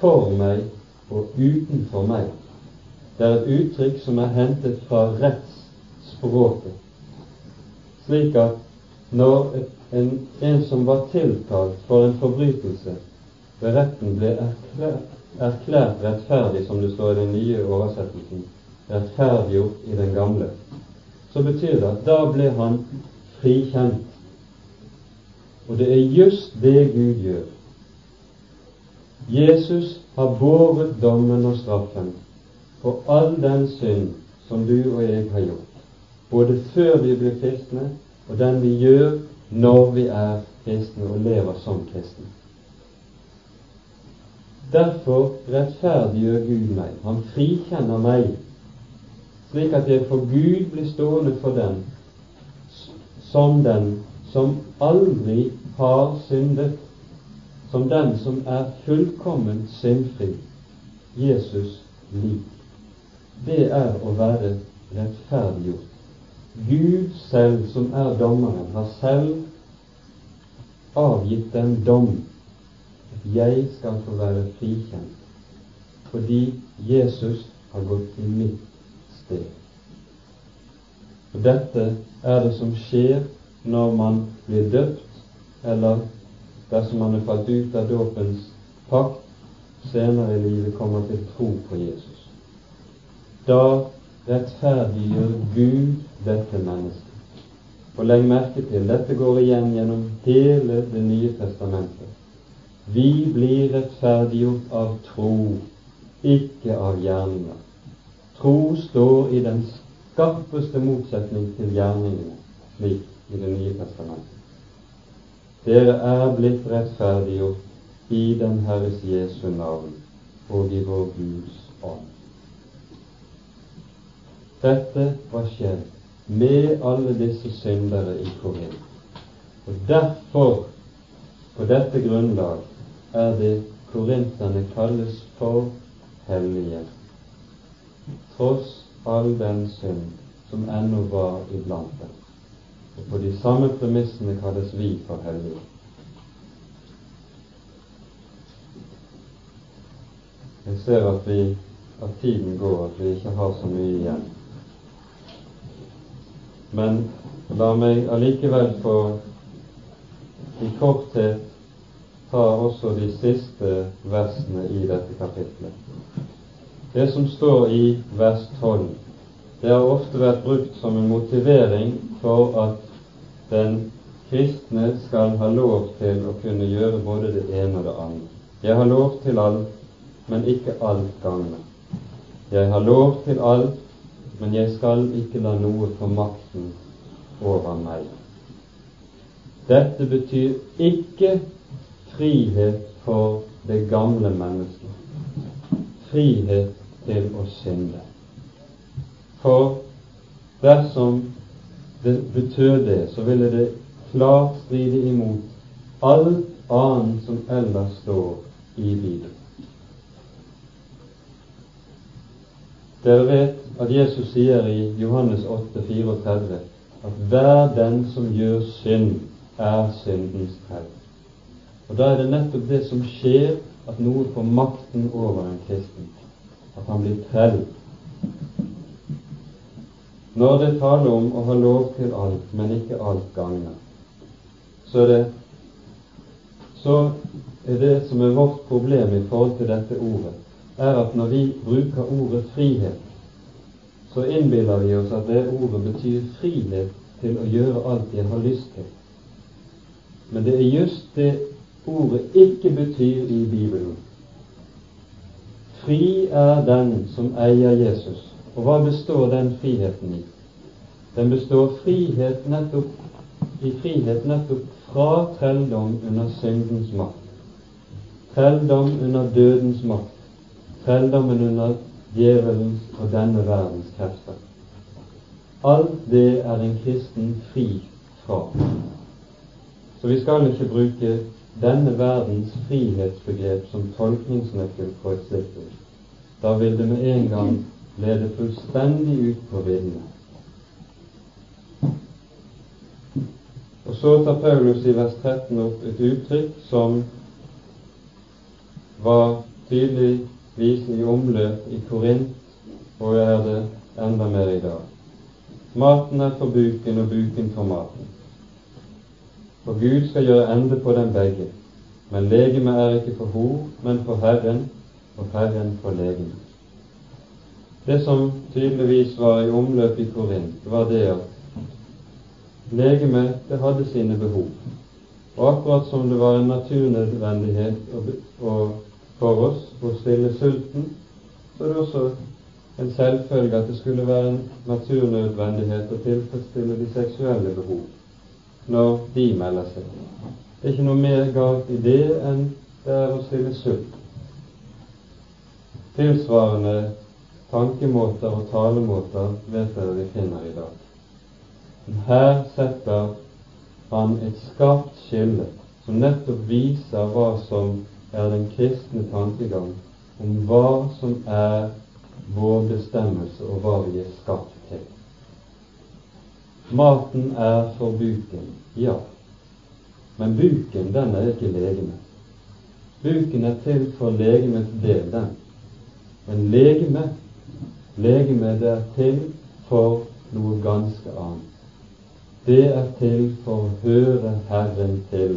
for meg og utenfor meg. Det er et uttrykk som er hentet fra rettsspråket, slik at når en, en som var tiltalt for en forbrytelse, ved retten ble erklært, erklært rettferdig, som det står i den nye oversettelsen, rettferdiggjort i den gamle, så betyr det at da ble han frikjent. Og det er just det Gud gjør. Jesus har båret dommen og straffen for all den synd som du og jeg har gjort, både før vi blir kristne, og den vi gjør når vi er kristne og lever som kristne. Derfor rettferdiggjør Gud meg. Han frikjenner meg, slik at jeg for Gud blir stående for den som den som aldri har syndet, som den som er fullkomment syndfri, Jesus lik. Det er å være rettferdiggjort. Gud selv, som er dommeren, har selv avgitt den dom at jeg skal få være frikjent fordi Jesus har gått i mitt sted. Og Dette er det som skjer når man blir døpt, eller dersom man er falt ut av dåpens pakt, senere i livet kommer til tro på Jesus. Da rettferdiggjør Gud dette mennesket. Og legg merke til dette går igjen gjennom hele Det nye testamentet. Vi blir rettferdiggjort av tro, ikke av gjerninger. Tro står i den skarpeste motsetning til gjerningene, slik i Det nye testamentet. Dere er blitt rettferdiggjort i den Herres Jesu navn og i vår Guds ånd. Dette var skjedd med alle disse syndere i Korint. Og derfor, på dette grunnlag, er det korinterne kalles for hellige. Tross all den synd som ennå var iblant dem. Og på de samme premissene kalles vi for hellige. Jeg ser at, vi, at tiden går, at vi ikke har så mye igjen. Men la meg allikevel få i korthet ta også de siste versene i dette kapitlet. Det som står i vers 12, det har ofte vært brukt som en motivering for at den kristne skal ha lov til å kunne gjøre både det ene og det andre. Jeg har lov til alt, men ikke alt gagner. Jeg har lov til alt, men jeg skal ikke la noe få makten over meg. Dette betyr ikke frihet for det gamle mennesket. Frihet til å synde. For dersom det betød det, så ville det klart stride imot alt annet som ellers står i Bibelen. Dere vet at Jesus sier i Johannes 8, 34 at hver den som gjør synd, er syndens trell. Og da er det nettopp det som skjer, at noe får makten over en kristen. At han blir trell. Når det taler om å ha lov til alt, men ikke alt gagner, så er det så er det som er vårt problem i forhold til dette ordet, er at når vi bruker ordet frihet, så innbiller vi oss at det ordet betyr frihet til å gjøre alt jeg har lyst til. Men det er just det ordet ikke betyr i Bibelen. Fri er den som eier Jesus. Og hva består den friheten i? Den består frihet nettopp, i frihet nettopp fra trelldom under syndens makt, trelldom under dødens makt, trelldommen under djevelens og denne verdens krefter. Alt det er en kristen fri fra. Så vi skal ikke bruke denne verdens frihetsbegrep som tolkningsnøkkel på et slikt. Da vil det med en gang lede fullstendig ut på viddene. Og så tar Paulus i vers 13 opp et uttrykk som var tydeligvis i omløp i Korint, og er det enda mer i dag. Maten er for buken, og buken for maten. For Gud skal gjøre ende på dem begge. Men legemet er ikke for hor, men for Herren, og Herren for legemet. Det som tydeligvis var i omløp i Korint, var det at legemet det hadde sine behov. Og akkurat som det var en naturnødvendighet for oss å stille sulten, så er det også en selvfølge at det skulle være en naturnødvendighet å tilfredsstille de seksuelle behov når de melder seg. Det er ikke noe mer galt i det enn det er å stille sult. Tilsvarende tankemåter og talemåter vet dere vi finner i dag. Her setter han et skarpt skille som nettopp viser hva som er den kristne tankegang om hva som er vår bestemmelse, og hva vi er skapt til. Maten er for buken, ja. Men buken, den er ikke legeme. Buken er til for legemets del, den. Men legeme, legeme det er til for noe ganske annet. Det er til for å høre Herren til,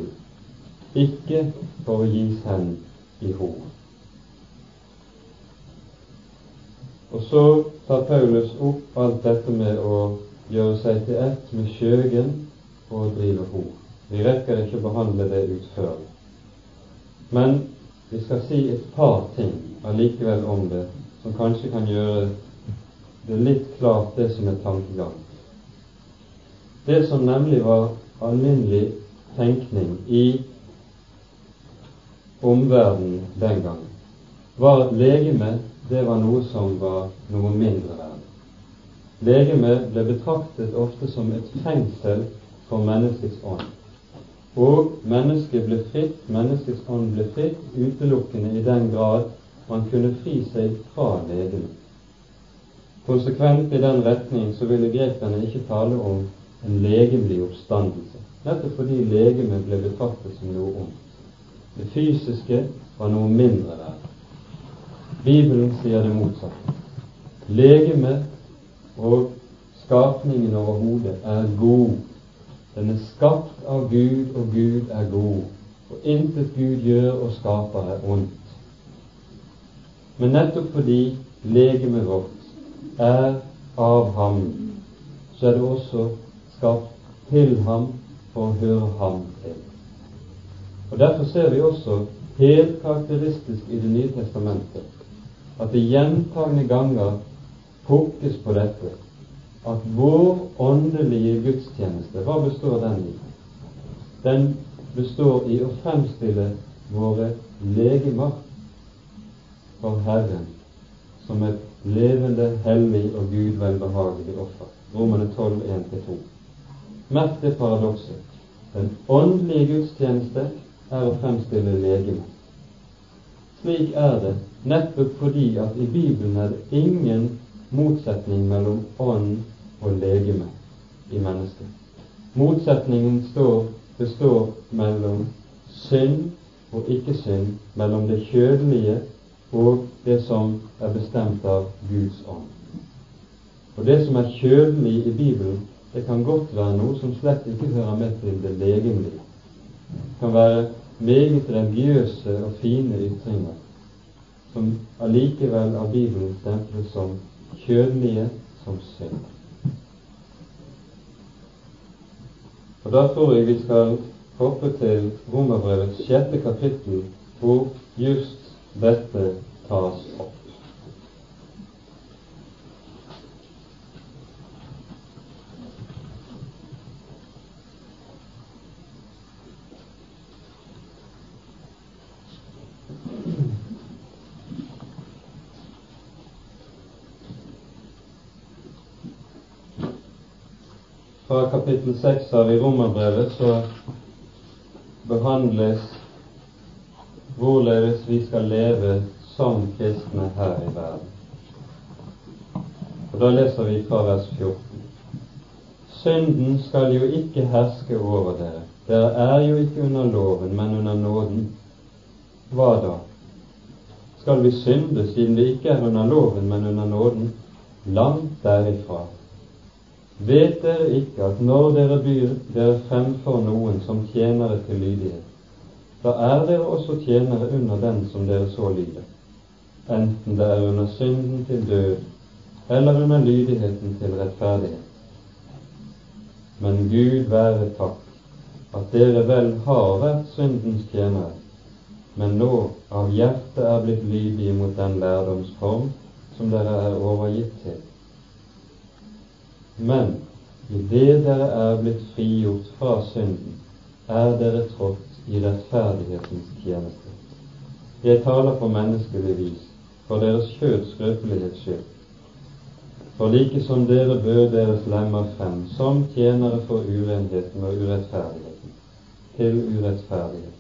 ikke for å gis hen i ro. Og så tar Paulus opp alt dette med å gjøre seg til ett med skjøgen og drive hor. Vi rekker ikke å behandle det utførlig. Men vi skal si et par ting allikevel om det som kanskje kan gjøre det litt klart, det som er tankegang. Det som nemlig var alminnelig tenkning i omverdenen den gangen, var at legeme det var noe som var noe mindre verdt. Legemet ble betraktet ofte som et fengsel for menneskets ånd. Og mennesket ble fritt, menneskets ånd ble fritt utelukkende i den grad man kunne fri seg fra legemet. konsekvent i den retning, så ville grekerne ikke tale om en legemlig oppstandelse, nettopp fordi legemet ble betraktet som noe ondt. Det fysiske var noe mindre verdt. Bibelen sier det motsatte. Legemet og skapningen overhodet er god. Den er skapt av Gud, og Gud er god. Og intet Gud gjør og skaper, er ondt. Men nettopp fordi legemet vårt er av ham, så er det også skapt til ham for å høre ham til. Og Derfor ser vi også helt karakteristisk i Det nye testamentet at det gjentagende ganger pokes på dette at vår åndelige gudstjeneste, hva består den i? Den består i å fremstille våre legemer for Herren som et levende, hellig og Gud velbehagelig offer. Romerne 12, 1-2. Merk det paradokset. Den åndelige gudstjeneste er å fremstille legeme. Slik er det nettopp fordi at i Bibelen er det ingen motsetning mellom ånd og legeme i mennesket. Motsetningen står, består mellom synd og ikke-synd, mellom det kjødelige og det som er bestemt av Guds ånd. Og det som er kjødelig i Bibelen, det kan godt være noe som slett ikke hører med til det legemlige. Det kan være meget religiøse og fine ytringer som allikevel av Bibelen stemples som kjødelige, som synd. Og Da tror jeg vi skal hoppe til Romerbrevets sjette kapittel, hvor just dette tas opp. Fra kapittel seks av i Romerbrevet så behandles hvorledes vi skal leve som kristne her i verden. Og Da leser vi fra vers 14. Synden skal jo ikke herske over dere. Dere er jo ikke under loven, men under nåden. Hva da? Skal vi synde siden vi ikke er under loven, men under nåden? Langt derifra. Vet dere ikke at når dere byr dere fremfor noen som tjenere til lydighet, da er dere også tjenere under den som dere så lyder, enten det er under synden til død eller under lydigheten til rettferdighet. Men Gud være takk at dere vel har vært syndens tjenere, men nå av hjertet er blitt lydige mot den lærdomsform som dere er overgitt til men idet dere er blitt frigjort fra synden, er dere trådt i rettferdighetens tjeneste. Jeg taler på menneskelig vis, for deres kjøds skrøpelighets skyld. For like som dere bød deres lemmer frem som tjenere for urenheten og urettferdigheten, til urettferdighet,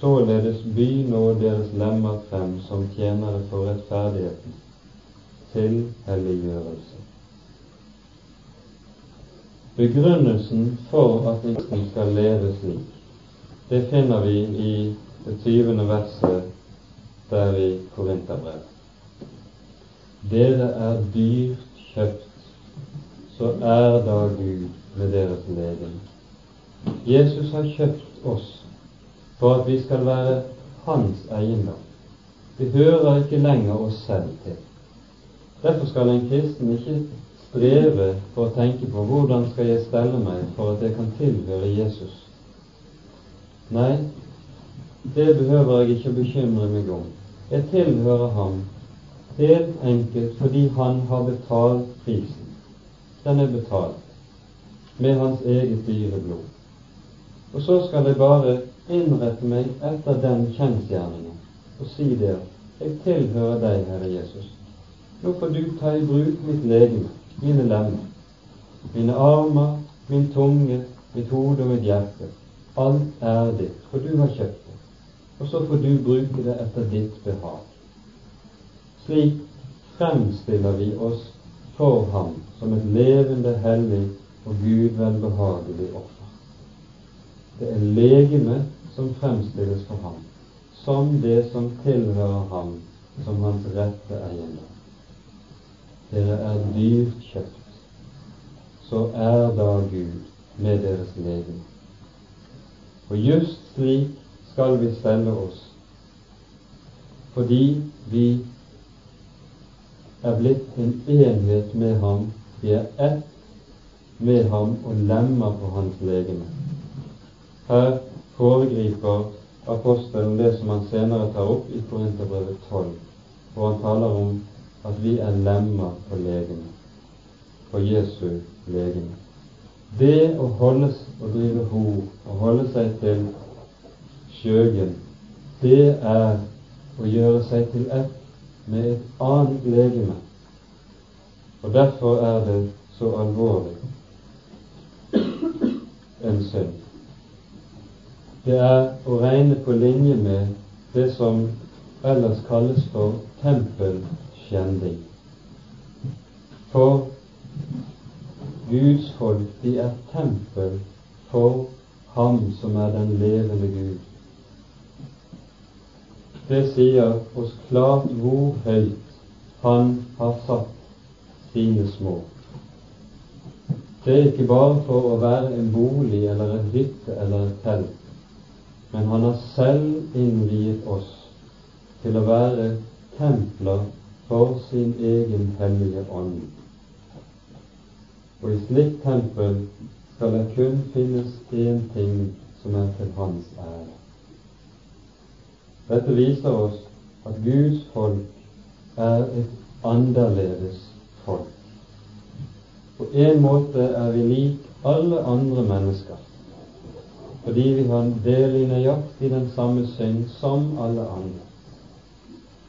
således by nå deres lemmer frem som tjenere for rettferdigheten, til helliggjørelse. Begrunnelsen for at en skal leve slik, det finner vi i det tyvende verset der i Korinterbrevet. Dere er dyrt kjøpt, så er da Gud med deres leding. Jesus har kjøpt oss for at vi skal være hans eiendom. Vi hører ikke lenger oss selv til. Derfor skal en kristen ikke streve for å tenke på hvordan skal jeg stelle meg for at jeg kan tilhøre Jesus. Nei, det behøver jeg ikke å bekymre meg om. Jeg tilhører ham helt enkelt fordi han har betalt prisen. Den er betalt med hans eget dyre blod. Og så skal jeg bare innrette meg etter den kjensgjerningen og si det jeg tilhører deg, Herre Jesus. Nå får du ta i bruk mitt legeme mine lemmer, mine armer, min tunge, mitt hode og mitt hjerte. Alt er ditt, for du har kjøpt det. Og så får du bruke det etter ditt behag. Slik fremstiller vi oss for ham som et levende, hellig og Gud velbehagelig offer. Det er legemet som fremstilles for ham, som det som tilhører ham som hans rette eiendom. Dere er dyrt kjøpt, så er da Gud med deres legeme. Og just slik skal vi stelle oss, fordi vi er blitt en enhet med ham. Vi er ett med ham og lemmer på hans legeme. Her foregriper apostelen det som han senere tar opp i Korinterbrevet 12, hvor han taler om at vi er lemmer på legene, på Jesu legene. Det å holde og drive hor å holde seg til skjøgen, det er å gjøre seg til ett med et annet legeme. Og derfor er det så alvorlig en synd. Det er å regne på linje med det som ellers kalles for tempelskjending. For Guds folk, de er tempel for Ham som er den levende Gud. Det sier oss klart hvor høyt Han har satt sine små. Det er ikke bare for å være en bolig eller en hytte eller et telt, men han har selv innviet oss til å være templer for sin egen hellige ånd. Og i slikt tempel skal det kun finnes én ting som er til hans ære. Dette viser oss at Guds folk er et annerledes folk. På en måte er vi lik alle andre mennesker, fordi vi har del i nøyaktig den samme synd som alle andre.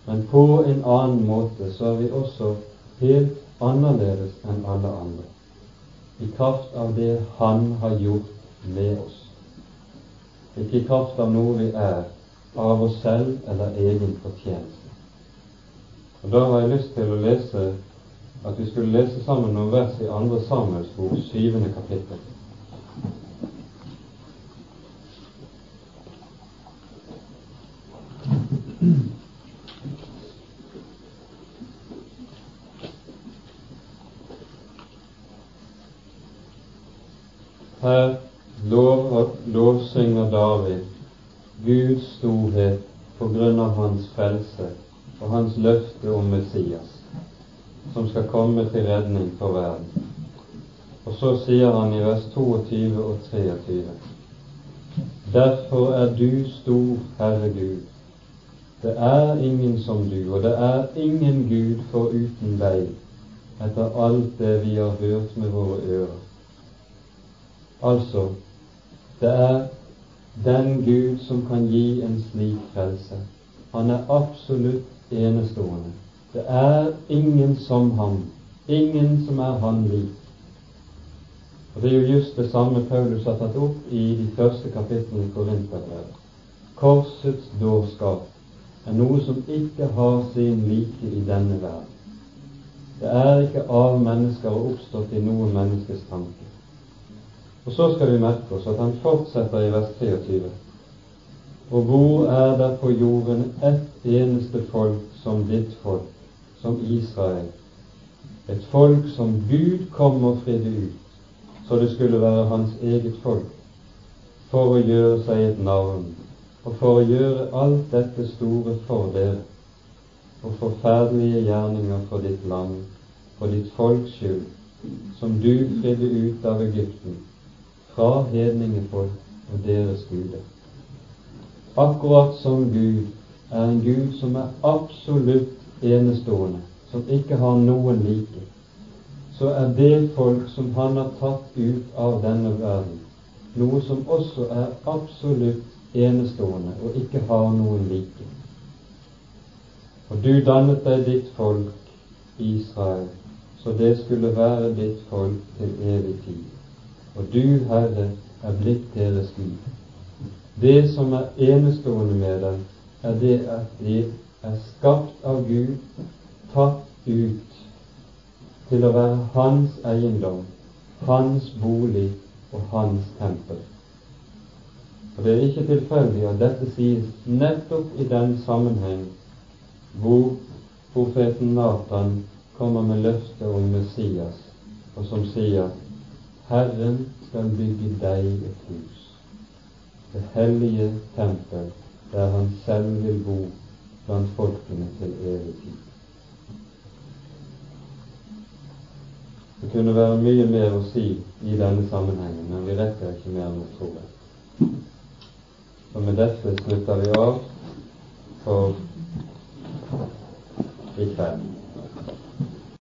Men på en annen måte så er vi også helt annerledes enn alle andre, i kraft av det Han har gjort med oss. Ikke i kraft av noe vi er, av oss selv eller egen fortjeneste. Og Da har jeg lyst til å lese at vi skulle lese sammen noen vers i andre Samuels bok, syvende kapittel. Her lov, lovsynger David Guds storhet på grunn av hans frelse og hans løfte om Messias, som skal komme til redning for verden. Og så sier han i vers 22 og 23.: Derfor er du stor, Herre Gud. Det er ingen som du, og det er ingen Gud foruten deg, etter alt det vi har hørt med våre ører. Altså, det er den Gud som kan gi en slik frelse. Han er absolutt enestående. Det er ingen som ham, ingen som er han lik. Og Det er jo just det samme Paulus har tatt opp i de første kapitlene i Korinterbrevet. Korsets dårskap er noe som ikke har sin like i denne verden. Det er ikke av mennesker og oppstått i noe menneskes tanke. Og så skal vi merke oss at han fortsetter i vers 23. Og hvor er det på jorden ett eneste folk som ditt folk, som Israel, et folk som Gud kom og fridde ut, så det skulle være hans eget folk, for å gjøre seg et navn, og for å gjøre alt dette store for dere, og forferdelige gjerninger for ditt land, for ditt folks skyld, som du fridde ut av Egypten, fra hedningefolk og deres guder. Akkurat som Gud er en Gud som er absolutt enestående, som ikke har noen like, så er det folk som han har tatt ut av denne verden, noe som også er absolutt enestående og ikke har noen like. Og du dannet deg ditt folk, Israel, så det skulle være ditt folk til evig tid og du, Herre, er blitt deres Gud. Det som er enestående med dem, er det at de er skapt av Gud, tatt ut til å være hans eiendom, hans bolig og hans tempel. Og Det er ikke tilfeldig at dette sies nettopp i den sammenheng hvor profeten Nathan kommer med løftet om Messias, og som sier Herren skal bygge deg et hus, det hellige tempel, der han selv vil bo blant folkene til evig tid. Det kunne være mye mer å si i denne sammenhengen, men vi rekker ikke mer nå, tror jeg. Og med dette slutter vi av for i kveld.